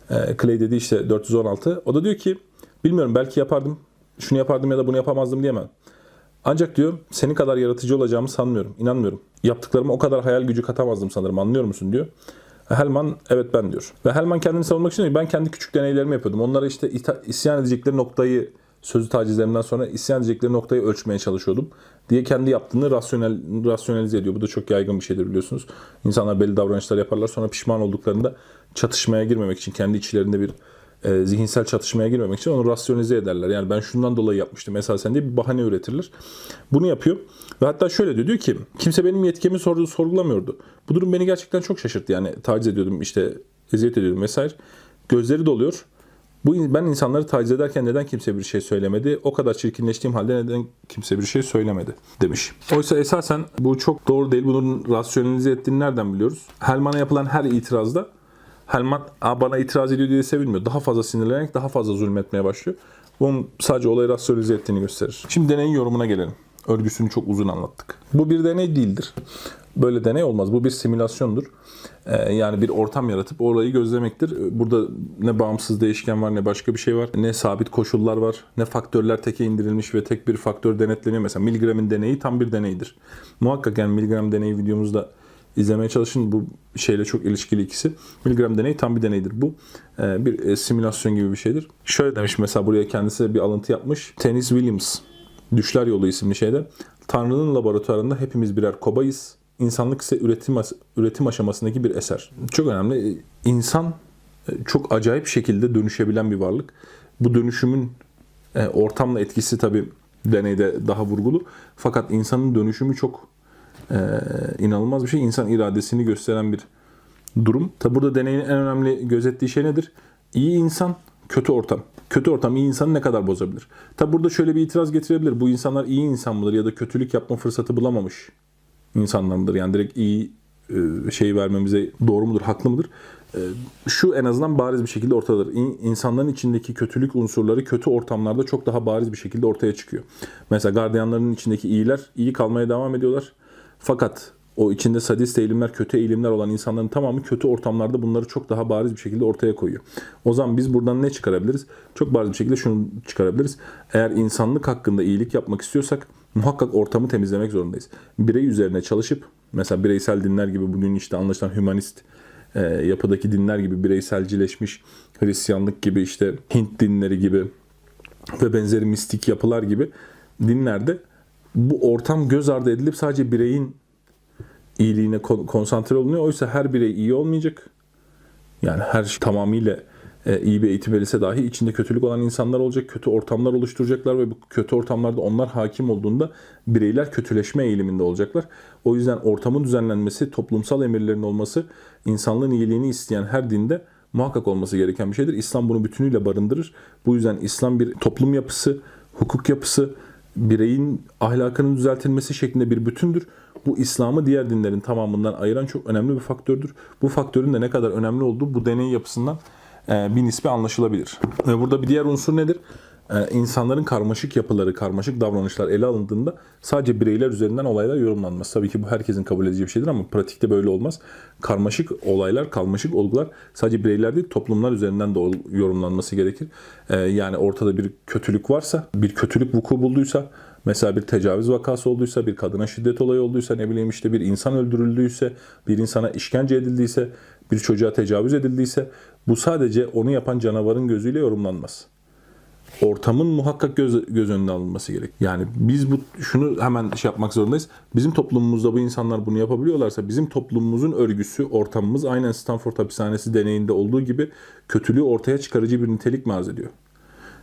Ee, Clay dedi işte 416. O da diyor ki bilmiyorum belki yapardım. Şunu yapardım ya da bunu yapamazdım diyemem. Ancak diyor senin kadar yaratıcı olacağımı sanmıyorum. inanmıyorum. Yaptıklarıma o kadar hayal gücü katamazdım sanırım. Anlıyor musun diyor. Helman evet ben diyor. Ve Helman kendini savunmak için diyor ben kendi küçük deneylerimi yapıyordum. Onlara işte isyan edecekleri noktayı sözlü tacizlerimden sonra isyan edecekleri noktayı ölçmeye çalışıyordum diye kendi yaptığını rasyonel, rasyonelize ediyor. Bu da çok yaygın bir şeydir biliyorsunuz. İnsanlar belli davranışlar yaparlar sonra pişman olduklarında çatışmaya girmemek için kendi içlerinde bir e, zihinsel çatışmaya girmemek için onu rasyonize ederler. Yani ben şundan dolayı yapmıştım esasen diye bir bahane üretirler. Bunu yapıyor. Ve hatta şöyle diyor, diyor ki kimse benim yetkimi sordu, sorgulamıyordu. Bu durum beni gerçekten çok şaşırttı. Yani taciz ediyordum işte eziyet ediyordum vesaire. Gözleri doluyor. Bu ben insanları taciz ederken neden kimse bir şey söylemedi? O kadar çirkinleştiğim halde neden kimse bir şey söylemedi demiş. Oysa esasen bu çok doğru değil. Bunun rasyonalize ettiğini nereden biliyoruz? Helman'a yapılan her itirazda Helman bana itiraz ediyor diye sevinmiyor. Daha fazla sinirlenerek daha fazla zulmetmeye başlıyor. Bunun sadece olayı rasyonize ettiğini gösterir. Şimdi deneyin yorumuna gelelim. Örgüsünü çok uzun anlattık. Bu bir deney değildir. Böyle deney olmaz. Bu bir simülasyondur. Ee, yani bir ortam yaratıp orayı gözlemektir. Burada ne bağımsız değişken var ne başka bir şey var. Ne sabit koşullar var. Ne faktörler teke indirilmiş ve tek bir faktör denetleniyor. Mesela Milgram'ın deneyi tam bir deneydir. Muhakkak yani Milgram deneyi videomuzda izlemeye çalışın. Bu şeyle çok ilişkili ikisi. Milgram deneyi tam bir deneydir. Bu e, bir e, simülasyon gibi bir şeydir. Şöyle demiş mesela buraya kendisi bir alıntı yapmış. Tennis Williams Düşler Yolu isimli şeyde. Tanrı'nın laboratuvarında hepimiz birer kobayız. İnsanlık ise üretim üretim aşamasındaki bir eser. Çok önemli. İnsan e, çok acayip şekilde dönüşebilen bir varlık. Bu dönüşümün ortamla etkisi tabii deneyde daha vurgulu. Fakat insanın dönüşümü çok e, inanılmaz bir şey. İnsan iradesini gösteren bir durum. Tabi burada deneyin en önemli gözettiği şey nedir? İyi insan, kötü ortam. Kötü ortam iyi insanı ne kadar bozabilir? Tabi burada şöyle bir itiraz getirebilir. Bu insanlar iyi insan mıdır ya da kötülük yapma fırsatı bulamamış insanlar mıdır? Yani direkt iyi e, şey vermemize doğru mudur, haklı mıdır? E, şu en azından bariz bir şekilde ortadadır. İnsanların içindeki kötülük unsurları kötü ortamlarda çok daha bariz bir şekilde ortaya çıkıyor. Mesela gardiyanların içindeki iyiler iyi kalmaya devam ediyorlar. Fakat o içinde sadist eğilimler, kötü eğilimler olan insanların tamamı kötü ortamlarda bunları çok daha bariz bir şekilde ortaya koyuyor. O zaman biz buradan ne çıkarabiliriz? Çok bariz bir şekilde şunu çıkarabiliriz. Eğer insanlık hakkında iyilik yapmak istiyorsak muhakkak ortamı temizlemek zorundayız. Birey üzerine çalışıp mesela bireysel dinler gibi bugün işte anlaşılan hümanist e, yapıdaki dinler gibi bireyselcileşmiş Hristiyanlık gibi işte Hint dinleri gibi ve benzeri mistik yapılar gibi dinlerde bu ortam göz ardı edilip sadece bireyin iyiliğine konsantre olunuyor. Oysa her birey iyi olmayacak. Yani her şey tamamıyla e, iyi bir eğitim verilse dahi içinde kötülük olan insanlar olacak. Kötü ortamlar oluşturacaklar ve bu kötü ortamlarda onlar hakim olduğunda bireyler kötüleşme eğiliminde olacaklar. O yüzden ortamın düzenlenmesi, toplumsal emirlerin olması, insanlığın iyiliğini isteyen her dinde muhakkak olması gereken bir şeydir. İslam bunu bütünüyle barındırır. Bu yüzden İslam bir toplum yapısı, hukuk yapısı, bireyin ahlakının düzeltilmesi şeklinde bir bütündür. Bu İslam'ı diğer dinlerin tamamından ayıran çok önemli bir faktördür. Bu faktörün de ne kadar önemli olduğu bu deney yapısından bir nispi anlaşılabilir. Burada bir diğer unsur nedir? e, insanların karmaşık yapıları, karmaşık davranışlar ele alındığında sadece bireyler üzerinden olaylar yorumlanmaz. Tabii ki bu herkesin kabul edeceği bir şeydir ama pratikte böyle olmaz. Karmaşık olaylar, karmaşık olgular sadece bireyler değil toplumlar üzerinden de yorumlanması gerekir. E, yani ortada bir kötülük varsa, bir kötülük vuku bulduysa Mesela bir tecavüz vakası olduysa, bir kadına şiddet olayı olduysa, ne bileyim işte bir insan öldürüldüyse, bir insana işkence edildiyse, bir çocuğa tecavüz edildiyse bu sadece onu yapan canavarın gözüyle yorumlanmaz. Ortamın muhakkak göz, göz önüne alınması gerek. Yani biz bu şunu hemen şey yapmak zorundayız. Bizim toplumumuzda bu insanlar bunu yapabiliyorlarsa bizim toplumumuzun örgüsü, ortamımız aynen Stanford hapishanesi deneyinde olduğu gibi kötülüğü ortaya çıkarıcı bir nitelik mi arz ediyor?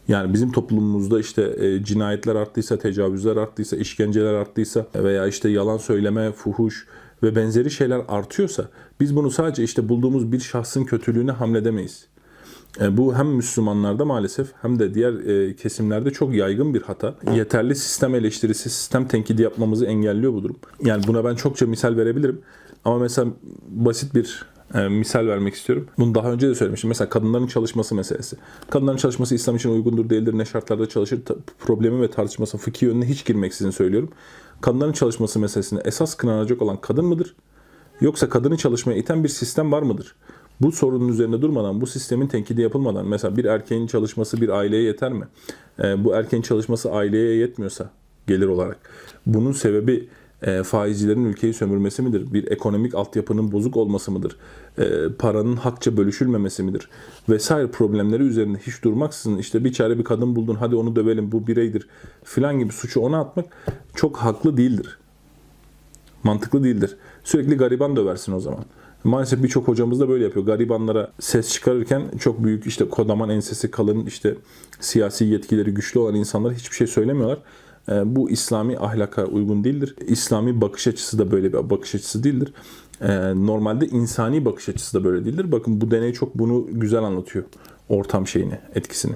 Yani bizim toplumumuzda işte e, cinayetler arttıysa, tecavüzler arttıysa, işkenceler arttıysa veya işte yalan söyleme, fuhuş ve benzeri şeyler artıyorsa biz bunu sadece işte bulduğumuz bir şahsın kötülüğüne hamledemeyiz. E, bu hem Müslümanlarda maalesef hem de diğer e, kesimlerde çok yaygın bir hata. Yeterli sistem eleştirisi, sistem tenkidi yapmamızı engelliyor bu durum. Yani buna ben çokça misal verebilirim. Ama mesela basit bir e, misal vermek istiyorum. Bunu daha önce de söylemiştim. Mesela kadınların çalışması meselesi. Kadınların çalışması İslam için uygundur değildir, ne şartlarda çalışır problemi ve tartışması fıkhi yönüne hiç girmeksizin söylüyorum. Kadınların çalışması meselesinde esas kınanacak olan kadın mıdır? Yoksa kadını çalışmaya iten bir sistem var mıdır? Bu sorunun üzerinde durmadan, bu sistemin tenkidi yapılmadan, mesela bir erkeğin çalışması bir aileye yeter mi? E, bu erkeğin çalışması aileye yetmiyorsa gelir olarak. Bunun sebebi e, faizcilerin ülkeyi sömürmesi midir? Bir ekonomik altyapının bozuk olması mıdır? E, paranın hakça bölüşülmemesi midir? Vesaire problemleri üzerinde hiç durmaksızın işte bir çare bir kadın buldun hadi onu dövelim bu bireydir filan gibi suçu ona atmak çok haklı değildir. Mantıklı değildir. Sürekli gariban döversin o zaman. Maalesef birçok hocamız da böyle yapıyor. Garibanlara ses çıkarırken çok büyük işte kodaman ensesi kalın işte siyasi yetkileri güçlü olan insanlar hiçbir şey söylemiyorlar. Ee, bu İslami ahlaka uygun değildir. İslami bakış açısı da böyle bir bakış açısı değildir. Ee, normalde insani bakış açısı da böyle değildir. Bakın bu deney çok bunu güzel anlatıyor. Ortam şeyini, etkisini.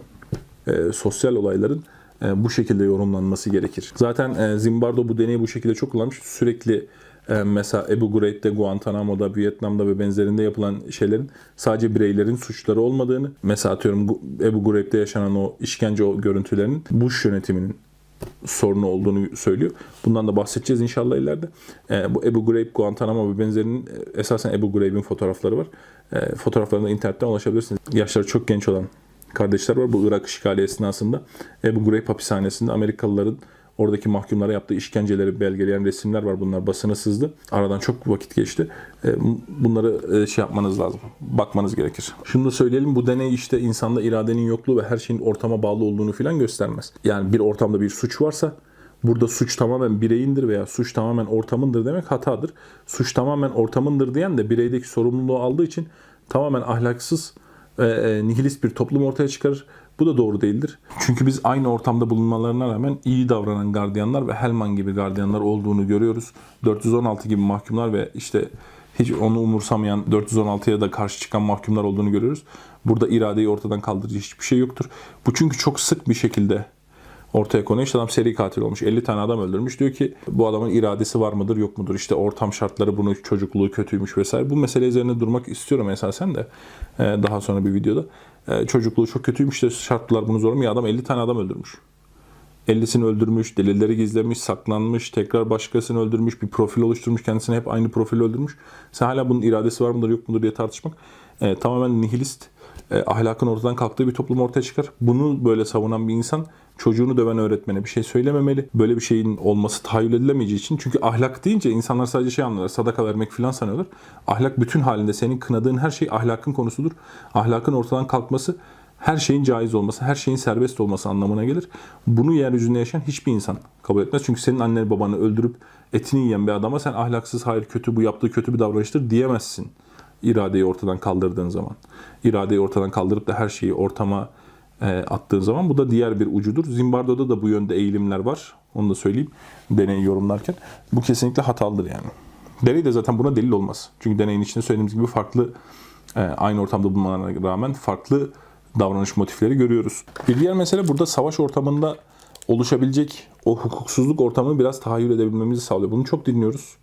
Ee, sosyal olayların e, bu şekilde yorumlanması gerekir. Zaten e, Zimbardo bu deneyi bu şekilde çok kullanmış. Sürekli e, mesela Ebu Ghraib'de, Guantanamo'da, Vietnam'da ve benzerinde yapılan şeylerin sadece bireylerin suçları olmadığını, mesela atıyorum Ebu Ghraib'de yaşanan o işkence o görüntülerinin Bush yönetiminin sorunu olduğunu söylüyor. Bundan da bahsedeceğiz inşallah ileride. E, bu Ebu Ghraib, Guantanamo ve benzerinin e, esasen Ebu Ghraib'in fotoğrafları var. E, fotoğraflarına internetten ulaşabilirsiniz. Yaşları çok genç olan kardeşler var. Bu Irak işgali esnasında Ebu Ghraib hapishanesinde Amerikalıların Oradaki mahkumlara yaptığı işkenceleri belgeleyen resimler var. Bunlar basına sızdı. Aradan çok vakit geçti. E, bunları e, şey yapmanız lazım. Bakmanız gerekir. Şunu da söyleyelim. Bu deney işte insanda iradenin yokluğu ve her şeyin ortama bağlı olduğunu filan göstermez. Yani bir ortamda bir suç varsa burada suç tamamen bireyindir veya suç tamamen ortamındır demek hatadır. Suç tamamen ortamındır diyen de bireydeki sorumluluğu aldığı için tamamen ahlaksız, e, nihilist bir toplum ortaya çıkarır. Bu da doğru değildir. Çünkü biz aynı ortamda bulunmalarına rağmen iyi davranan gardiyanlar ve Helman gibi gardiyanlar olduğunu görüyoruz. 416 gibi mahkumlar ve işte hiç onu umursamayan 416'ya da karşı çıkan mahkumlar olduğunu görüyoruz. Burada iradeyi ortadan kaldırıcı hiçbir şey yoktur. Bu çünkü çok sık bir şekilde ortaya konuyor. İşte adam seri katil olmuş. 50 tane adam öldürmüş. Diyor ki bu adamın iradesi var mıdır yok mudur? İşte ortam şartları bunu çocukluğu kötüymüş vesaire. Bu mesele üzerine durmak istiyorum esasen de daha sonra bir videoda. E, çocukluğu çok kötüymüş de şartlar bunu zor mu? Ya adam 50 tane adam öldürmüş. 50'sini öldürmüş, delilleri gizlemiş, saklanmış, tekrar başkasını öldürmüş, bir profil oluşturmuş, kendisine hep aynı profili öldürmüş. Sen hala bunun iradesi var mıdır yok mudur diye tartışmak e, tamamen nihilist, e, ahlakın ortadan kalktığı bir toplum ortaya çıkar. Bunu böyle savunan bir insan çocuğunu döven öğretmene bir şey söylememeli. Böyle bir şeyin olması tahayyül edilemeyeceği için. Çünkü ahlak deyince insanlar sadece şey anlarlar. Sadaka vermek falan sanıyorlar. Ahlak bütün halinde senin kınadığın her şey ahlakın konusudur. Ahlakın ortadan kalkması her şeyin caiz olması, her şeyin serbest olması anlamına gelir. Bunu yeryüzünde yaşayan hiçbir insan kabul etmez. Çünkü senin annen babanı öldürüp etini yiyen bir adama sen ahlaksız, hayır kötü, bu yaptığı kötü bir davranıştır diyemezsin. İradeyi ortadan kaldırdığın zaman. İradeyi ortadan kaldırıp da her şeyi ortama attığın zaman bu da diğer bir ucudur. Zimbardo'da da bu yönde eğilimler var. Onu da söyleyeyim deneyi yorumlarken. Bu kesinlikle hatalıdır yani. Deney de zaten buna delil olmaz. Çünkü deneyin içinde söylediğimiz gibi farklı e, aynı ortamda bulunmalarına rağmen farklı davranış motifleri görüyoruz. Bir diğer mesele burada savaş ortamında oluşabilecek o hukuksuzluk ortamını biraz tahayyül edebilmemizi sağlıyor. Bunu çok dinliyoruz.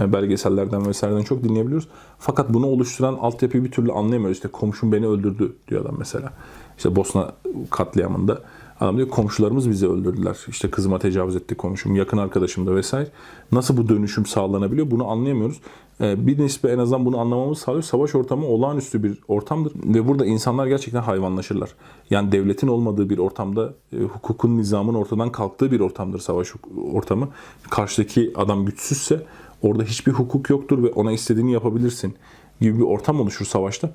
E, belgesellerden vesaireden çok dinleyebiliyoruz. Fakat bunu oluşturan altyapıyı bir türlü anlayamıyoruz. İşte komşum beni öldürdü diyor adam mesela. İşte Bosna katliamında Adam diyor komşularımız bizi öldürdüler. İşte kızıma tecavüz etti komşum, yakın arkadaşım da vesaire. Nasıl bu dönüşüm sağlanabiliyor bunu anlayamıyoruz. Ee, bir nispe en azından bunu anlamamız sağlıyor. Savaş ortamı olağanüstü bir ortamdır. Ve burada insanlar gerçekten hayvanlaşırlar. Yani devletin olmadığı bir ortamda, e, hukukun, nizamın ortadan kalktığı bir ortamdır savaş ortamı. Karşıdaki adam güçsüzse orada hiçbir hukuk yoktur ve ona istediğini yapabilirsin gibi bir ortam oluşur savaşta.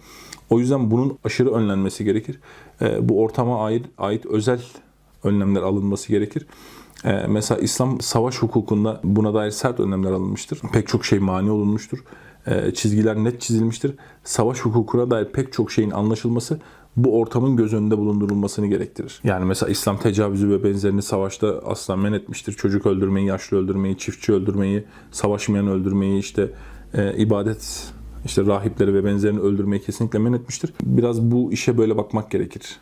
O yüzden bunun aşırı önlenmesi gerekir. E, bu ortama ait, ait özel önlemler alınması gerekir. E, mesela İslam savaş hukukunda buna dair sert önlemler alınmıştır. Pek çok şey mani olunmuştur. E, çizgiler net çizilmiştir. Savaş hukukuna dair pek çok şeyin anlaşılması bu ortamın göz önünde bulundurulmasını gerektirir. Yani mesela İslam tecavüzü ve benzerini savaşta asla men etmiştir. Çocuk öldürmeyi, yaşlı öldürmeyi, çiftçi öldürmeyi, savaşmayan öldürmeyi, işte e, ibadet işte rahipleri ve benzerini öldürmeyi kesinlikle men etmiştir. Biraz bu işe böyle bakmak gerekir.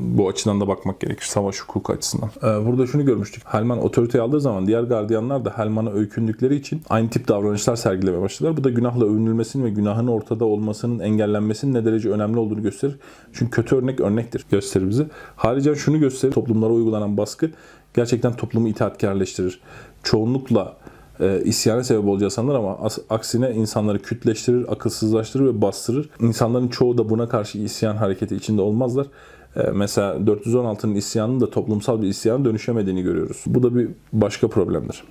Bu açıdan da bakmak gerekir. Savaş hukuku açısından. Ee, burada şunu görmüştük. Helman otoriteyi aldığı zaman diğer gardiyanlar da Helman'a öykündükleri için aynı tip davranışlar sergilemeye başladılar. Bu da günahla övünülmesinin ve günahın ortada olmasının engellenmesinin ne derece önemli olduğunu gösterir. Çünkü kötü örnek örnektir gösterir bize. Haricen şunu gösterir. Toplumlara uygulanan baskı gerçekten toplumu itaatkarleştirir. Çoğunlukla e, isyana sebep olacağı sanılır ama as- aksine insanları kütleştirir, akılsızlaştırır ve bastırır. İnsanların çoğu da buna karşı isyan hareketi içinde olmazlar. E, mesela 416'nın isyanının da toplumsal bir isyana dönüşemediğini görüyoruz. Bu da bir başka problemdir.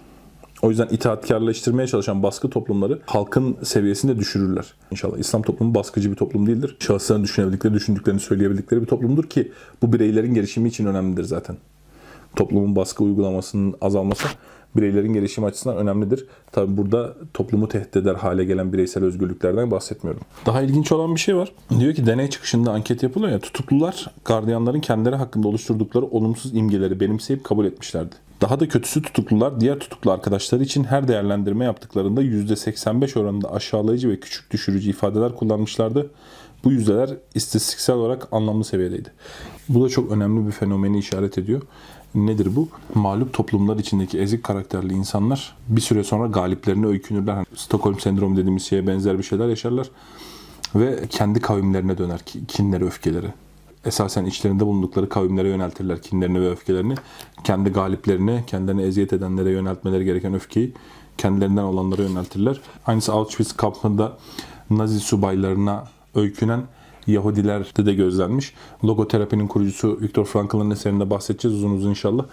O yüzden itaatkarlaştırmaya çalışan baskı toplumları halkın seviyesinde düşürürler. İnşallah İslam toplumu baskıcı bir toplum değildir. Şahısların düşünebildikleri, düşündüklerini söyleyebildikleri bir toplumdur ki bu bireylerin gelişimi için önemlidir zaten. Toplumun baskı uygulamasının azalması bireylerin gelişimi açısından önemlidir. Tabi burada toplumu tehdit eder hale gelen bireysel özgürlüklerden bahsetmiyorum. Daha ilginç olan bir şey var. Diyor ki deney çıkışında anket yapılıyor ya tutuklular gardiyanların kendileri hakkında oluşturdukları olumsuz imgeleri benimseyip kabul etmişlerdi. Daha da kötüsü tutuklular diğer tutuklu arkadaşları için her değerlendirme yaptıklarında %85 oranında aşağılayıcı ve küçük düşürücü ifadeler kullanmışlardı. Bu yüzdeler istatistiksel olarak anlamlı seviyedeydi. Bu da çok önemli bir fenomeni işaret ediyor. Nedir bu? Mağlup toplumlar içindeki ezik karakterli insanlar bir süre sonra galiplerine öykünürler. Hani Stockholm sendromu dediğimiz şeye benzer bir şeyler yaşarlar. Ve kendi kavimlerine döner kinleri, öfkeleri. Esasen içlerinde bulundukları kavimlere yöneltirler kinlerini ve öfkelerini. Kendi galiplerine, kendilerine eziyet edenlere yöneltmeleri gereken öfkeyi kendilerinden olanlara yöneltirler. Aynısı Auschwitz kampında Nazi subaylarına öykünen Yahudilerde de gözlenmiş. Logoterapinin kurucusu Viktor Frankl'ın eserinde bahsedeceğiz uzun uzun inşallah.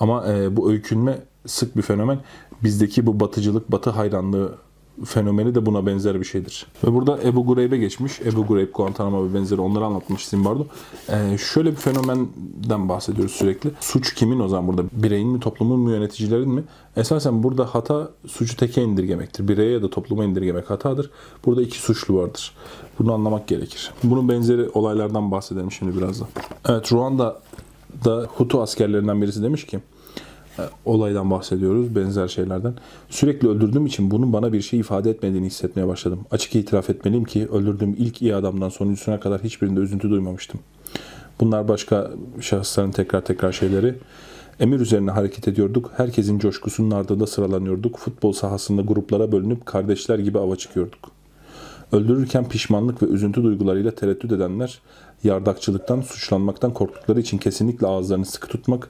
Ama e, bu öykünme sık bir fenomen. Bizdeki bu batıcılık, batı hayranlığı fenomeni de buna benzer bir şeydir. Ve burada Ebu Gureyb'e geçmiş. Ebu Gureyb, Guantanamo ve benzeri onları anlatmış Zimbardo. Ee, şöyle bir fenomenden bahsediyoruz sürekli. Suç kimin o zaman burada? Bireyin mi, toplumun mu, yöneticilerin mi? Esasen burada hata suçu teke indirgemektir. Bireye ya da topluma indirgemek hatadır. Burada iki suçlu vardır. Bunu anlamak gerekir. Bunun benzeri olaylardan bahsedelim şimdi biraz da. Evet Ruanda'da Hutu askerlerinden birisi demiş ki olaydan bahsediyoruz, benzer şeylerden. Sürekli öldürdüğüm için bunun bana bir şey ifade etmediğini hissetmeye başladım. Açık itiraf etmeliyim ki öldürdüğüm ilk iyi adamdan sonuncusuna kadar hiçbirinde üzüntü duymamıştım. Bunlar başka şahısların tekrar tekrar şeyleri. Emir üzerine hareket ediyorduk. Herkesin coşkusunun ardında sıralanıyorduk. Futbol sahasında gruplara bölünüp kardeşler gibi ava çıkıyorduk. Öldürürken pişmanlık ve üzüntü duygularıyla tereddüt edenler, yardakçılıktan, suçlanmaktan korktukları için kesinlikle ağızlarını sıkı tutmak,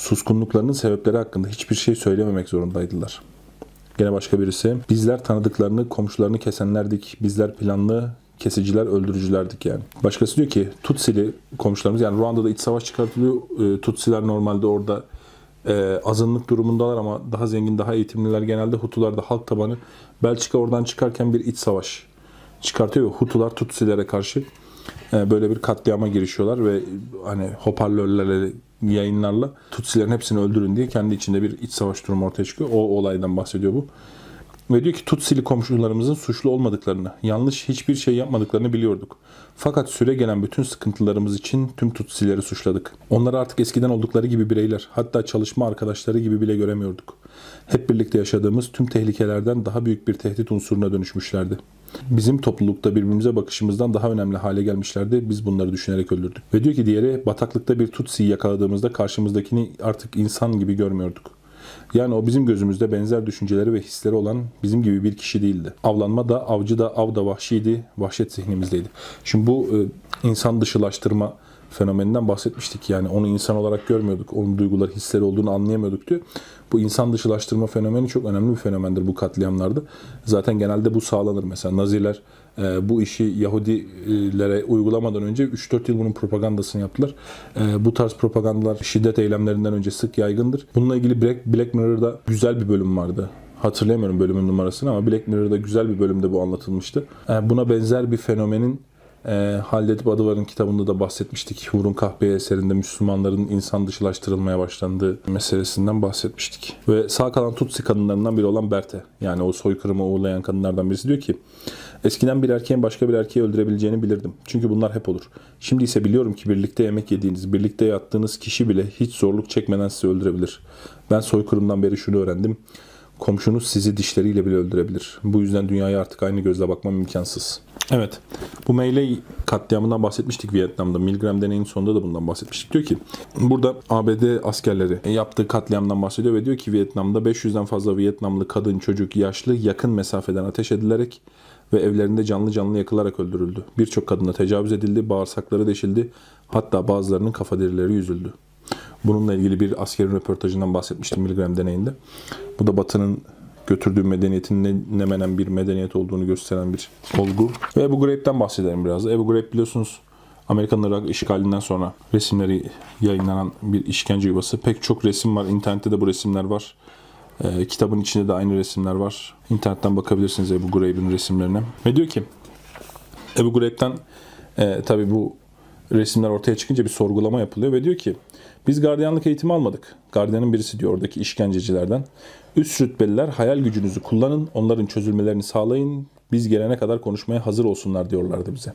suskunluklarının sebepleri hakkında hiçbir şey söylememek zorundaydılar. Gene başka birisi, bizler tanıdıklarını, komşularını kesenlerdik, bizler planlı, kesiciler, öldürücülerdik yani. Başkası diyor ki Tutsili komşularımız yani Ruanda'da iç savaş çıkartılıyor. E, Tutsiler normalde orada e, azınlık durumundalar ama daha zengin, daha eğitimliler genelde Hutular da halk tabanı. Belçika oradan çıkarken bir iç savaş çıkartıyor ve Hutular Tutsilere karşı e, böyle bir katliama girişiyorlar ve hani hoparlörlerle yayınlarla Tutsilerin hepsini öldürün diye kendi içinde bir iç savaş durumu ortaya çıkıyor. O olaydan bahsediyor bu. Ve diyor ki Tutsili komşularımızın suçlu olmadıklarını, yanlış hiçbir şey yapmadıklarını biliyorduk. Fakat süre gelen bütün sıkıntılarımız için tüm Tutsileri suçladık. Onları artık eskiden oldukları gibi bireyler, hatta çalışma arkadaşları gibi bile göremiyorduk. Hep birlikte yaşadığımız tüm tehlikelerden daha büyük bir tehdit unsuruna dönüşmüşlerdi. Bizim toplulukta birbirimize bakışımızdan daha önemli hale gelmişlerdi. Biz bunları düşünerek öldürdük. Ve diyor ki diğeri bataklıkta bir Tutsi'yi yakaladığımızda karşımızdakini artık insan gibi görmüyorduk. Yani o bizim gözümüzde benzer düşünceleri ve hisleri olan bizim gibi bir kişi değildi. Avlanma da, avcı da, av da vahşiydi, vahşet zihnimizdeydi. Şimdi bu e, insan dışılaştırma fenomeninden bahsetmiştik. Yani onu insan olarak görmüyorduk. Onun duyguları, hisleri olduğunu anlayamıyorduk diyor. Bu insan dışılaştırma fenomeni çok önemli bir fenomendir bu katliamlarda. Zaten genelde bu sağlanır. Mesela Naziler e, bu işi Yahudilere uygulamadan önce 3-4 yıl bunun propagandasını yaptılar. E, bu tarz propagandalar şiddet eylemlerinden önce sık yaygındır. Bununla ilgili Black, Black Mirror'da güzel bir bölüm vardı hatırlayamıyorum bölümün numarasını ama Black Mirror'da güzel bir bölümde bu anlatılmıştı. E, buna benzer bir fenomenin e, Halledip Adıvar'ın kitabında da bahsetmiştik. Hurun Kahpe eserinde Müslümanların insan dışılaştırılmaya başlandığı meselesinden bahsetmiştik. Ve sağ kalan Tutsi kadınlarından biri olan Berthe, yani o soykırımı uğurlayan kadınlardan birisi diyor ki, Eskiden bir erkeğin başka bir erkeği öldürebileceğini bilirdim. Çünkü bunlar hep olur. Şimdi ise biliyorum ki birlikte yemek yediğiniz, birlikte yattığınız kişi bile hiç zorluk çekmeden sizi öldürebilir. Ben soykırımdan beri şunu öğrendim. Komşunuz sizi dişleriyle bile öldürebilir. Bu yüzden dünyaya artık aynı gözle bakmam imkansız. Evet. Bu Meyley katliamından bahsetmiştik Vietnam'da. Milgram deneyinin sonunda da bundan bahsetmiştik. Diyor ki burada ABD askerleri yaptığı katliamdan bahsediyor ve diyor ki Vietnam'da 500'den fazla Vietnamlı kadın, çocuk, yaşlı yakın mesafeden ateş edilerek ve evlerinde canlı canlı yakılarak öldürüldü. Birçok kadına tecavüz edildi, bağırsakları deşildi, hatta bazılarının kafa derileri yüzüldü. Bununla ilgili bir askerin röportajından bahsetmiştim Milgram deneyinde. Bu da Batı'nın götürdüğü medeniyetin ne, ne menen bir medeniyet olduğunu gösteren bir olgu. Ve Ebu Ghraib'den bahsedelim biraz. Ebu Ghraib biliyorsunuz Amerikan Irak işgalinden sonra resimleri yayınlanan bir işkence yuvası. Pek çok resim var. İnternette de bu resimler var. Ee, kitabın içinde de aynı resimler var. İnternetten bakabilirsiniz Ebu Ghraib'in resimlerine. Ve diyor ki Ebu Ghraib'den e, tabi bu resimler ortaya çıkınca bir sorgulama yapılıyor ve diyor ki biz gardiyanlık eğitimi almadık. Gardiyanın birisi diyor oradaki işkencecilerden. Üst rütbeliler hayal gücünüzü kullanın, onların çözülmelerini sağlayın. Biz gelene kadar konuşmaya hazır olsunlar diyorlardı bize.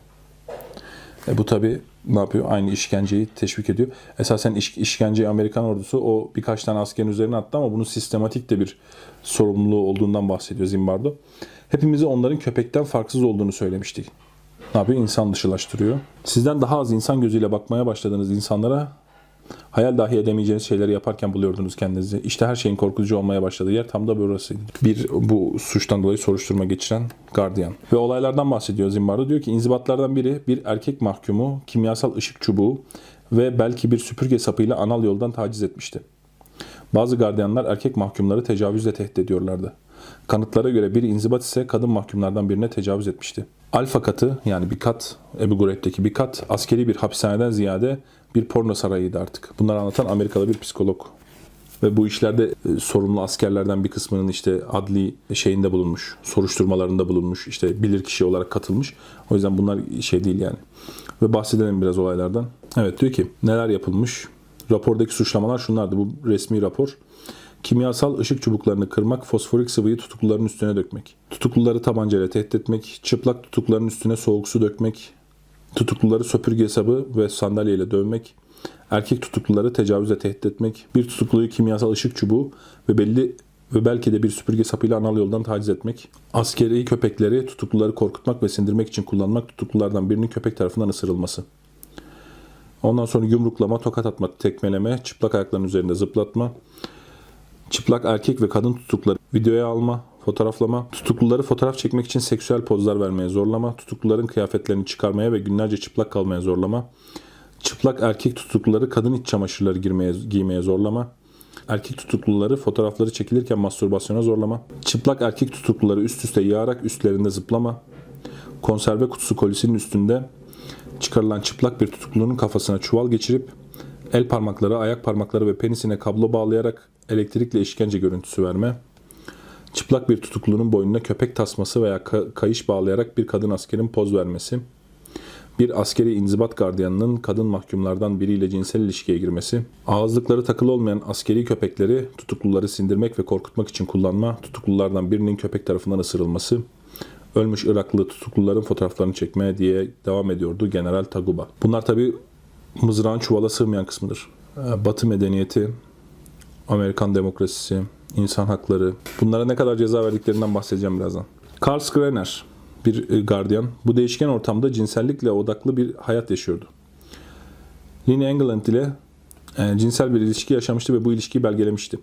E bu tabi ne yapıyor? Aynı işkenceyi teşvik ediyor. Esasen iş, işkenceyi Amerikan ordusu o birkaç tane askerin üzerine attı ama bunun sistematik de bir sorumluluğu olduğundan bahsediyor Zimbardo. Hepimize onların köpekten farksız olduğunu söylemiştik. Ne yapıyor? İnsan dışılaştırıyor. Sizden daha az insan gözüyle bakmaya başladığınız insanlara Hayal dahi edemeyeceğiniz şeyleri yaparken buluyordunuz kendinizi. İşte her şeyin korkutucu olmaya başladığı yer tam da burasıydı. Bir bu suçtan dolayı soruşturma geçiren gardiyan. Ve olaylardan bahsediyor Zimbardo. Diyor ki inzibatlardan biri bir erkek mahkumu kimyasal ışık çubuğu ve belki bir süpürge sapıyla anal yoldan taciz etmişti. Bazı gardiyanlar erkek mahkumları tecavüzle tehdit ediyorlardı. Kanıtlara göre bir inzibat ise kadın mahkumlardan birine tecavüz etmişti. Alfa katı yani bir kat, Ebu Gureyb'deki bir kat askeri bir hapishaneden ziyade bir porno sarayıydı artık. Bunları anlatan Amerikalı bir psikolog. Ve bu işlerde e, sorumlu askerlerden bir kısmının işte adli şeyinde bulunmuş, soruşturmalarında bulunmuş, işte bilirkişi olarak katılmış. O yüzden bunlar şey değil yani. Ve bahsedelim biraz olaylardan. Evet diyor ki neler yapılmış? Rapordaki suçlamalar şunlardı. Bu resmi rapor. Kimyasal ışık çubuklarını kırmak, fosforik sıvıyı tutukluların üstüne dökmek. Tutukluları tabancayla tehdit etmek, çıplak tutukluların üstüne soğuk su dökmek, tutukluları söpürge hesabı ve sandalyeyle dövmek, erkek tutukluları tecavüze tehdit etmek, bir tutukluyu kimyasal ışık çubuğu ve belli ve belki de bir süpürge sapıyla anal yoldan taciz etmek, askeri köpekleri tutukluları korkutmak ve sindirmek için kullanmak, tutuklulardan birinin köpek tarafından ısırılması. Ondan sonra yumruklama, tokat atma, tekmeleme, çıplak ayakların üzerinde zıplatma, çıplak erkek ve kadın tutukları videoya alma, fotoğraflama, tutukluları fotoğraf çekmek için seksüel pozlar vermeye zorlama, tutukluların kıyafetlerini çıkarmaya ve günlerce çıplak kalmaya zorlama, çıplak erkek tutukluları kadın iç çamaşırları girmeye, giymeye zorlama, erkek tutukluları fotoğrafları çekilirken mastürbasyona zorlama, çıplak erkek tutukluları üst üste yağarak üstlerinde zıplama, konserve kutusu kolisinin üstünde çıkarılan çıplak bir tutuklunun kafasına çuval geçirip el parmakları, ayak parmakları ve penisine kablo bağlayarak elektrikle işkence görüntüsü verme, çıplak bir tutuklunun boynuna köpek tasması veya kayış bağlayarak bir kadın askerin poz vermesi, bir askeri inzibat gardiyanının kadın mahkumlardan biriyle cinsel ilişkiye girmesi, ağızlıkları takılı olmayan askeri köpekleri tutukluları sindirmek ve korkutmak için kullanma, tutuklulardan birinin köpek tarafından ısırılması, ölmüş Iraklı tutukluların fotoğraflarını çekmeye diye devam ediyordu General Taguba. Bunlar tabi mızrağın çuvala sığmayan kısmıdır. Batı medeniyeti, Amerikan demokrasisi, insan hakları. Bunlara ne kadar ceza verdiklerinden bahsedeceğim birazdan. Karl Skrener, bir e, gardiyan, bu değişken ortamda cinsellikle odaklı bir hayat yaşıyordu. Lynn England ile e, cinsel bir ilişki yaşamıştı ve bu ilişkiyi belgelemişti.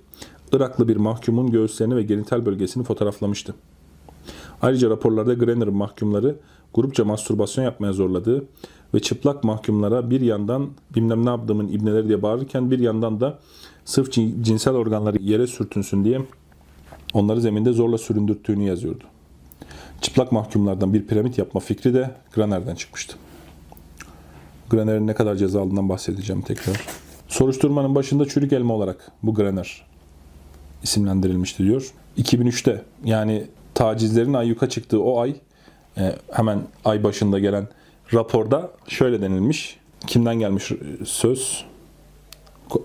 Iraklı bir mahkumun göğüslerini ve genital bölgesini fotoğraflamıştı. Ayrıca raporlarda Grener'ın mahkumları grupça mastürbasyon yapmaya zorladığı ve çıplak mahkumlara bir yandan bilmem ne yaptığımın ibneleri diye bağırırken bir yandan da sırf cin- cinsel organları yere sürtünsün diye onları zeminde zorla süründürttüğünü yazıyordu. Çıplak mahkumlardan bir piramit yapma fikri de Graner'den çıkmıştı. Graner'in ne kadar ceza aldığından bahsedeceğim tekrar. Soruşturmanın başında çürük elma olarak bu Graner isimlendirilmişti diyor. 2003'te yani tacizlerin ayyuka çıktığı o ay e, hemen ay başında gelen raporda şöyle denilmiş. Kimden gelmiş söz?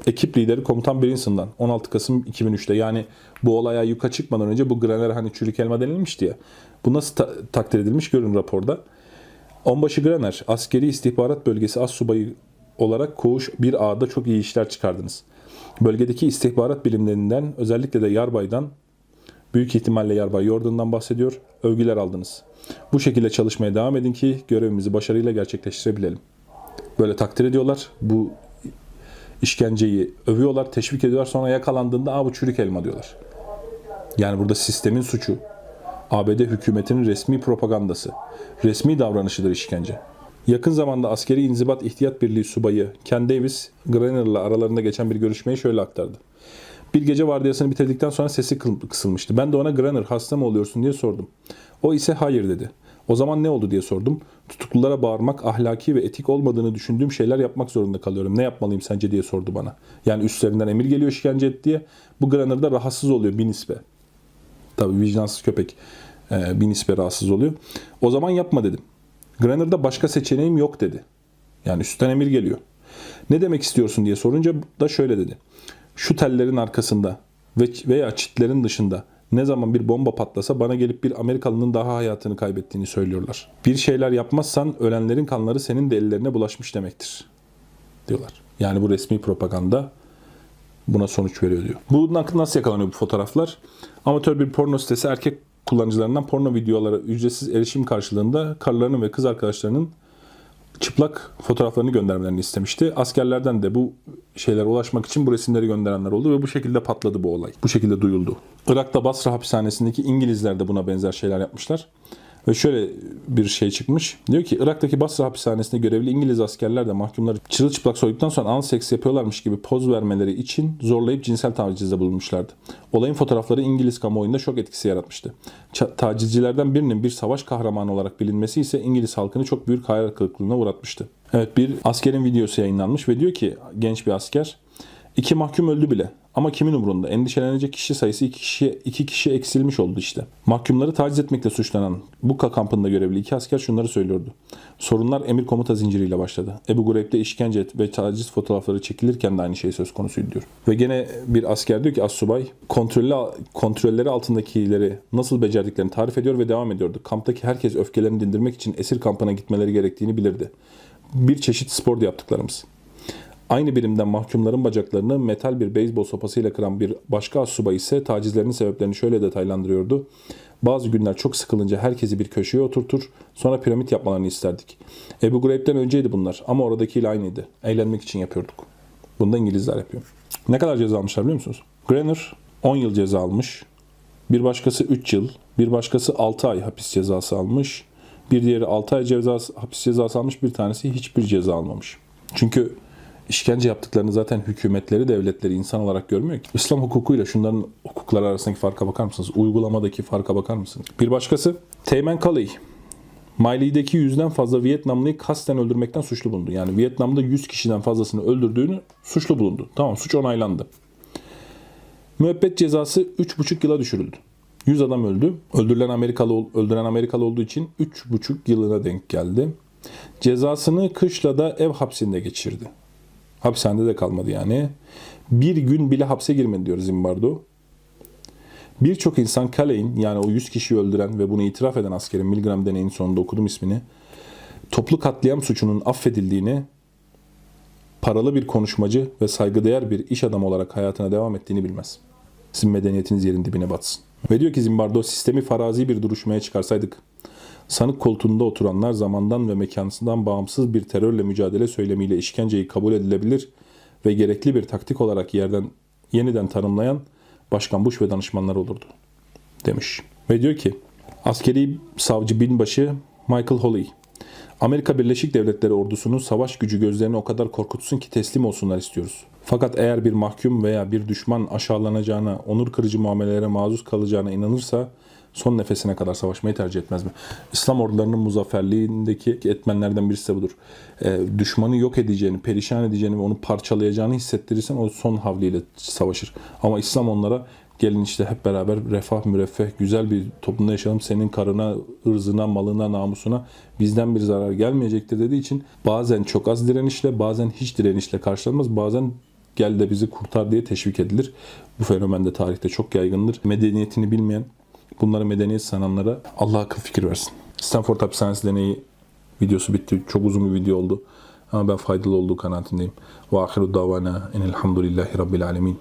Ekip lideri komutan Brinson'dan 16 Kasım 2003'te yani bu olay ayyuka çıkmadan önce bu Graner hani çürük elma denilmişti ya. Bu nasıl ta- takdir edilmiş görün raporda. Onbaşı Graner, askeri istihbarat bölgesi as subayı olarak koğuş bir ağda çok iyi işler çıkardınız. Bölgedeki istihbarat bilimlerinden özellikle de Yarbay'dan büyük ihtimalle Yarbay Yordan'dan bahsediyor. Övgüler aldınız. Bu şekilde çalışmaya devam edin ki görevimizi başarıyla gerçekleştirebilelim. Böyle takdir ediyorlar. Bu işkenceyi övüyorlar, teşvik ediyorlar. Sonra yakalandığında Aa, bu çürük elma diyorlar. Yani burada sistemin suçu. ABD hükümetinin resmi propagandası. Resmi davranışıdır işkence. Yakın zamanda askeri inzibat ihtiyat birliği subayı Ken Davis, Graner'la aralarında geçen bir görüşmeyi şöyle aktardı. Bir gece vardiyasını bitirdikten sonra sesi kısılmıştı. Ben de ona Graner hasta mı oluyorsun diye sordum. O ise hayır dedi. O zaman ne oldu diye sordum. Tutuklulara bağırmak ahlaki ve etik olmadığını düşündüğüm şeyler yapmak zorunda kalıyorum. Ne yapmalıyım sence diye sordu bana. Yani üstlerinden emir geliyor işkence et diye. Bu Graner da rahatsız oluyor bir nispe. Tabii vicdansız köpek e, bir nispe rahatsız oluyor. O zaman yapma dedim. Graner'da başka seçeneğim yok dedi. Yani üstten emir geliyor. Ne demek istiyorsun diye sorunca da şöyle dedi. Şu tellerin arkasında ve veya çitlerin dışında ne zaman bir bomba patlasa bana gelip bir Amerikalının daha hayatını kaybettiğini söylüyorlar. Bir şeyler yapmazsan ölenlerin kanları senin de ellerine bulaşmış demektir diyorlar. Yani bu resmi propaganda buna sonuç veriyor diyor. Bu nasıl yakalanıyor bu fotoğraflar? Amatör bir porno sitesi erkek kullanıcılarından porno videolara ücretsiz erişim karşılığında karılarının ve kız arkadaşlarının çıplak fotoğraflarını göndermelerini istemişti. Askerlerden de bu şeylere ulaşmak için bu resimleri gönderenler oldu ve bu şekilde patladı bu olay. Bu şekilde duyuldu. Irak'ta Basra hapishanesindeki İngilizler de buna benzer şeyler yapmışlar. Ve şöyle bir şey çıkmış. Diyor ki Irak'taki Basra hapishanesinde görevli İngiliz askerler de mahkumları çırılçıplak soyduktan sonra anal seks yapıyorlarmış gibi poz vermeleri için zorlayıp cinsel tacizde bulunmuşlardı. Olayın fotoğrafları İngiliz kamuoyunda şok etkisi yaratmıştı. Ça- tacizcilerden birinin bir savaş kahramanı olarak bilinmesi ise İngiliz halkını çok büyük hayal kırıklığına uğratmıştı. Evet bir askerin videosu yayınlanmış ve diyor ki genç bir asker İki mahkum öldü bile. Ama kimin umurunda? Endişelenecek kişi sayısı iki kişi, iki kişi eksilmiş oldu işte. Mahkumları taciz etmekle suçlanan Buka kampında görevli iki asker şunları söylüyordu. Sorunlar emir komuta zinciriyle başladı. Ebu Gureyb'de işkence ve taciz fotoğrafları çekilirken de aynı şey söz konusuydu diyor. Ve gene bir asker diyor ki Assubay kontrollü, kontrolleri altındakileri nasıl becerdiklerini tarif ediyor ve devam ediyordu. Kamptaki herkes öfkelerini dindirmek için esir kampına gitmeleri gerektiğini bilirdi. Bir çeşit spor yaptıklarımız. Aynı birimden mahkumların bacaklarını metal bir beyzbol sopasıyla kıran bir başka assubay ise tacizlerinin sebeplerini şöyle detaylandırıyordu. Bazı günler çok sıkılınca herkesi bir köşeye oturtur, sonra piramit yapmalarını isterdik. Ebu Gureyb'den önceydi bunlar ama oradakiyle aynıydı. Eğlenmek için yapıyorduk. Bunu da İngilizler yapıyor. Ne kadar ceza almışlar biliyor musunuz? Graner 10 yıl ceza almış. Bir başkası 3 yıl, bir başkası 6 ay hapis cezası almış. Bir diğeri 6 ay cezası, hapis cezası almış, bir tanesi hiçbir ceza almamış. Çünkü işkence yaptıklarını zaten hükümetleri, devletleri insan olarak görmüyor ki. İslam hukukuyla şunların hukukları arasındaki farka bakar mısınız? Uygulamadaki farka bakar mısınız? Bir başkası Teğmen Kaley. Mali'deki yüzden fazla Vietnamlıyı kasten öldürmekten suçlu bulundu. Yani Vietnam'da 100 kişiden fazlasını öldürdüğünü suçlu bulundu. Tamam suç onaylandı. Müebbet cezası 3,5 yıla düşürüldü. 100 adam öldü. Öldürülen Amerikalı öldüren Amerikalı olduğu için 3,5 yılına denk geldi. Cezasını Kışla'da ev hapsinde geçirdi. Hapishanede de kalmadı yani. Bir gün bile hapse girmedi diyor Zimbardo. Birçok insan Calais yani o 100 kişiyi öldüren ve bunu itiraf eden askerin Milgram deneyinin sonunda okudum ismini. Toplu katliam suçunun affedildiğini, paralı bir konuşmacı ve saygıdeğer bir iş adamı olarak hayatına devam ettiğini bilmez. Sizin medeniyetiniz yerin dibine batsın. Ve diyor ki Zimbardo sistemi farazi bir duruşmaya çıkarsaydık, sanık koltuğunda oturanlar zamandan ve mekansından bağımsız bir terörle mücadele söylemiyle işkenceyi kabul edilebilir ve gerekli bir taktik olarak yerden yeniden tanımlayan Başkan Bush ve danışmanlar olurdu demiş. Ve diyor ki askeri savcı binbaşı Michael Holley Amerika Birleşik Devletleri ordusunun savaş gücü gözlerini o kadar korkutsun ki teslim olsunlar istiyoruz. Fakat eğer bir mahkum veya bir düşman aşağılanacağına, onur kırıcı muamelelere maruz kalacağına inanırsa son nefesine kadar savaşmayı tercih etmez mi? İslam ordularının muzafferliğindeki etmenlerden birisi de budur. Ee, düşmanı yok edeceğini, perişan edeceğini ve onu parçalayacağını hissettirirsen o son havliyle savaşır. Ama İslam onlara gelin işte hep beraber refah, müreffeh, güzel bir toplumda yaşayalım. Senin karına, ırzına, malına, namusuna bizden bir zarar gelmeyecektir dediği için bazen çok az direnişle, bazen hiç direnişle karşılanmaz. Bazen gel de bizi kurtar diye teşvik edilir. Bu fenomen de tarihte çok yaygındır. Medeniyetini bilmeyen, bunları medeniyet sananlara Allah akıl fikir versin. Stanford hapishanesi deneyi videosu bitti. Çok uzun bir video oldu. Ama ben faydalı olduğu kanaatindeyim. Ve ahiru davana enelhamdülillahi rabbil alemin.